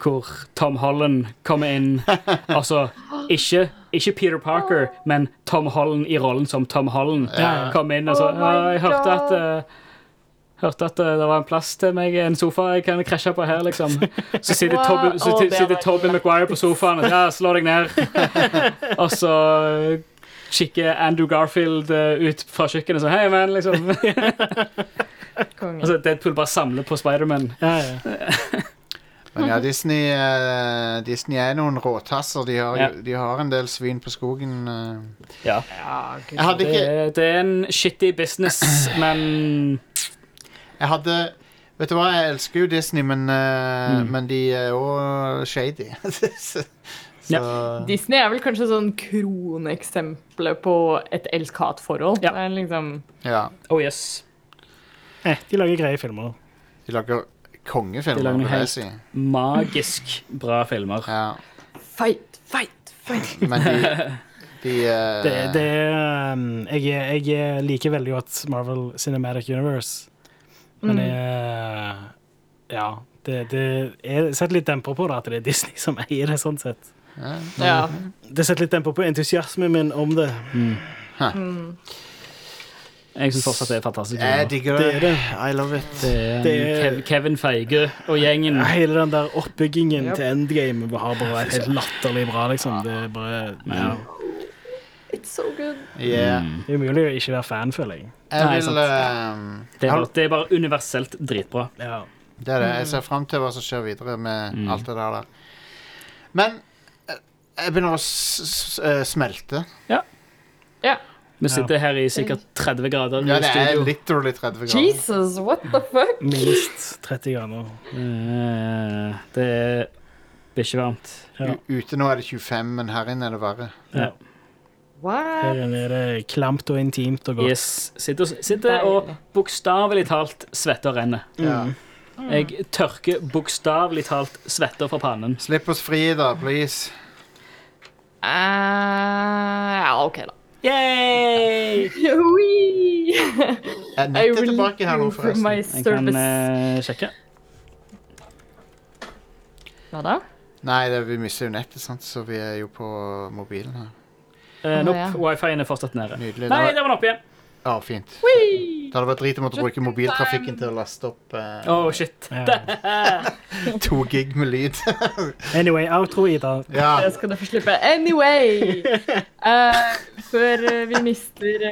Speaker 3: hvor Tom Holland kommer inn *laughs* Altså ikke, ikke Peter Parker, men Tom Holland i rollen som Tom Holland.
Speaker 4: Ja.
Speaker 3: Kom inn og så
Speaker 1: Oh
Speaker 3: «Ja, Jeg hørte at eh, Hørte at uh, det var en plass til meg, en sofa jeg kan krasje på her, liksom. Så sitter
Speaker 1: Wow.
Speaker 3: Toby, så
Speaker 1: Å,
Speaker 3: sitter Toby Maguire på sofaen og ja, slår deg ned. *laughs* og så eh, kikker Andrew Garfield eh, ut fra kjøkkenet sånn Hei, man, liksom. *laughs* altså, Deadpool bare samler på Spiderman.
Speaker 4: Ja, ja. *laughs*
Speaker 2: Men ja, Disney, eh, Disney er noen råtasser. De har,
Speaker 3: Ja.
Speaker 2: de har en del svin på skogen. eh.
Speaker 3: Ja.
Speaker 2: Jeg hadde
Speaker 3: Det,
Speaker 2: ikke
Speaker 3: det er en shitty business, *clears throat* men
Speaker 2: Jeg hadde Vet du hva, jeg elsker jo Disney, men, eh,
Speaker 3: Mm.
Speaker 2: men de er òg shady. *laughs* så, Ja.
Speaker 1: Disney er vel kanskje sånn kroneksempelet på et elsk-hat-forhold.
Speaker 3: Ja.
Speaker 1: Liksom
Speaker 2: ja.
Speaker 3: Oh yes.
Speaker 4: Eh, de lager greie filmer.
Speaker 2: De lager kongefilmer,
Speaker 3: De lager
Speaker 2: vil jeg
Speaker 3: helt-
Speaker 2: si.
Speaker 3: Magisk bra filmer.
Speaker 2: Ja.
Speaker 1: Fight, fight, fight.
Speaker 2: Men de, *laughs* de uh...
Speaker 4: Det, det um, jeg, jeg liker veldig godt Marvel Cinematic Universe, men
Speaker 1: Mm.
Speaker 4: jeg Ja. Det, det jeg setter litt demper på det, at det er Disney som eier det, sånn sett.
Speaker 1: Ja.
Speaker 4: Det setter litt demper på entusiasmen min om det.
Speaker 3: Jeg syns fortsatt det er fantastisk.
Speaker 2: Jeg digger
Speaker 4: Det
Speaker 2: det.
Speaker 4: er det.
Speaker 2: I love it.
Speaker 3: Det er
Speaker 4: Det er-
Speaker 3: Kevin Feige og gjengen.
Speaker 4: Hele den der oppbyggingen
Speaker 1: Yep.
Speaker 4: til endgame har bare vært helt latterlig bra, liksom. Det er bare ja.
Speaker 1: It's so good.
Speaker 2: Yeah.
Speaker 3: Mm.
Speaker 4: Det er umulig å ikke være fan, føler jeg.
Speaker 2: Jeg
Speaker 3: Nei,
Speaker 2: vil ehm,
Speaker 3: Det er, det er bare universelt dritbra.
Speaker 4: Ja.
Speaker 2: Det er det. Jeg ser fram til hva som skjer videre med
Speaker 3: Mm.
Speaker 2: alt det der. Men jeg begynner å s s eh, smelte.
Speaker 1: Ja.
Speaker 3: Vi sitter her i sikkert 30 grader
Speaker 2: Ja,
Speaker 3: i
Speaker 2: det er
Speaker 3: studio.
Speaker 2: literally 30 grader.
Speaker 1: Jesus, what the fuck?
Speaker 4: Minst 30 grader.
Speaker 3: Eh, Det er bikkjevarmt.
Speaker 4: Ja.
Speaker 2: U ute nå er det 25, men her inne er det verre.
Speaker 4: Ja.
Speaker 1: What?
Speaker 4: Her inne er det klamt og intimt og godt.
Speaker 3: Yes. Sitter, sitter og bokstavelig talt svetter og renner.
Speaker 2: Ja.
Speaker 3: Jeg tørker bokstavelig talt svetter fra pannen.
Speaker 2: Slipp oss fri, da, please.
Speaker 1: Eh, ja, OK, da.
Speaker 3: Yay! *laughs*
Speaker 1: Jeg
Speaker 2: Er nettet tilbake her nå, forresten?
Speaker 3: Jeg kan eh, sjekke.
Speaker 1: Hva da?
Speaker 2: Nei, det, vi mister jo nettet, sant? så vi er jo på mobilen her.
Speaker 3: Uh,
Speaker 1: Å,
Speaker 3: nope,
Speaker 1: ja.
Speaker 3: Wifi-en er fortsatt nede.
Speaker 2: Nydelig.
Speaker 3: Nei,
Speaker 2: Det
Speaker 3: der var den oppe igjen.
Speaker 2: Ja, fint.
Speaker 1: Whee!
Speaker 2: Det hadde vært drit om å bruke mobiltrafikken til å laste opp uh,
Speaker 3: Oh, shit. *laughs*
Speaker 2: To gig med lyd. *laughs*
Speaker 4: Anyway, outro, Ida.
Speaker 2: ja.
Speaker 1: Det skal du få slippe. Anyway! Uh, *laughs* før eh, vi mister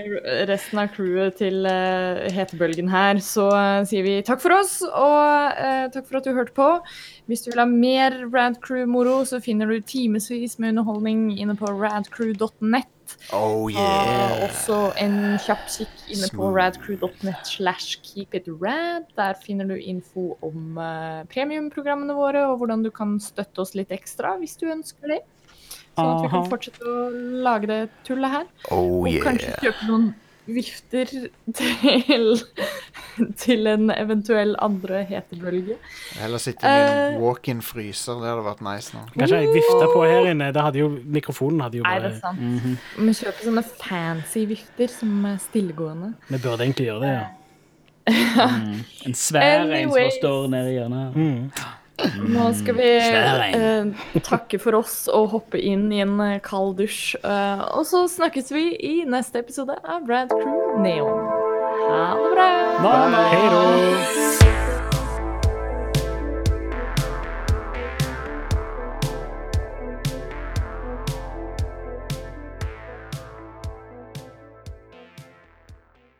Speaker 1: resten av crewet til uh, hetebølgen her, så sier vi takk for oss, og takk for at du hørte på. Hvis du vil ha mer Rant Crew-moro, så finner du timevis med underholdning inne på radcrew.net.
Speaker 2: Oh
Speaker 1: Og
Speaker 2: yeah.
Speaker 1: også en kjapp kikk inne på radcrew.net slash keepitrad. Der finner du info om uh, premiumprogrammene våre, og hvordan du kan støtte oss litt ekstra hvis du ønsker det. Sånn at vi kan fortsette å lage det tullet her.
Speaker 2: Oh
Speaker 1: Og kanskje kjøpe noen vifter til, til en eventuell andre hetebølge.
Speaker 2: Eller sitte i en
Speaker 1: uh,
Speaker 2: walk-in fryser. Det hadde vært nice nå.
Speaker 4: Kanskje jeg vifta på her inne. Det hadde jo, mikrofonen hadde jo
Speaker 1: Nei, det er
Speaker 4: bare
Speaker 1: sant.
Speaker 3: -hmm.
Speaker 1: Vi kjøper sånne fancy vifter som er stillegående.
Speaker 4: Vi burde egentlig gjøre det, ja. *laughs*
Speaker 3: En svær en som står nede i hjørnet.
Speaker 4: Mm.
Speaker 1: Nå skal vi eh, takke for oss og hoppe inn i en eh, kald dusj. Eh, og så snakkes vi i neste episode av Brad Crew Neon. Ha det bra.
Speaker 4: Hei da.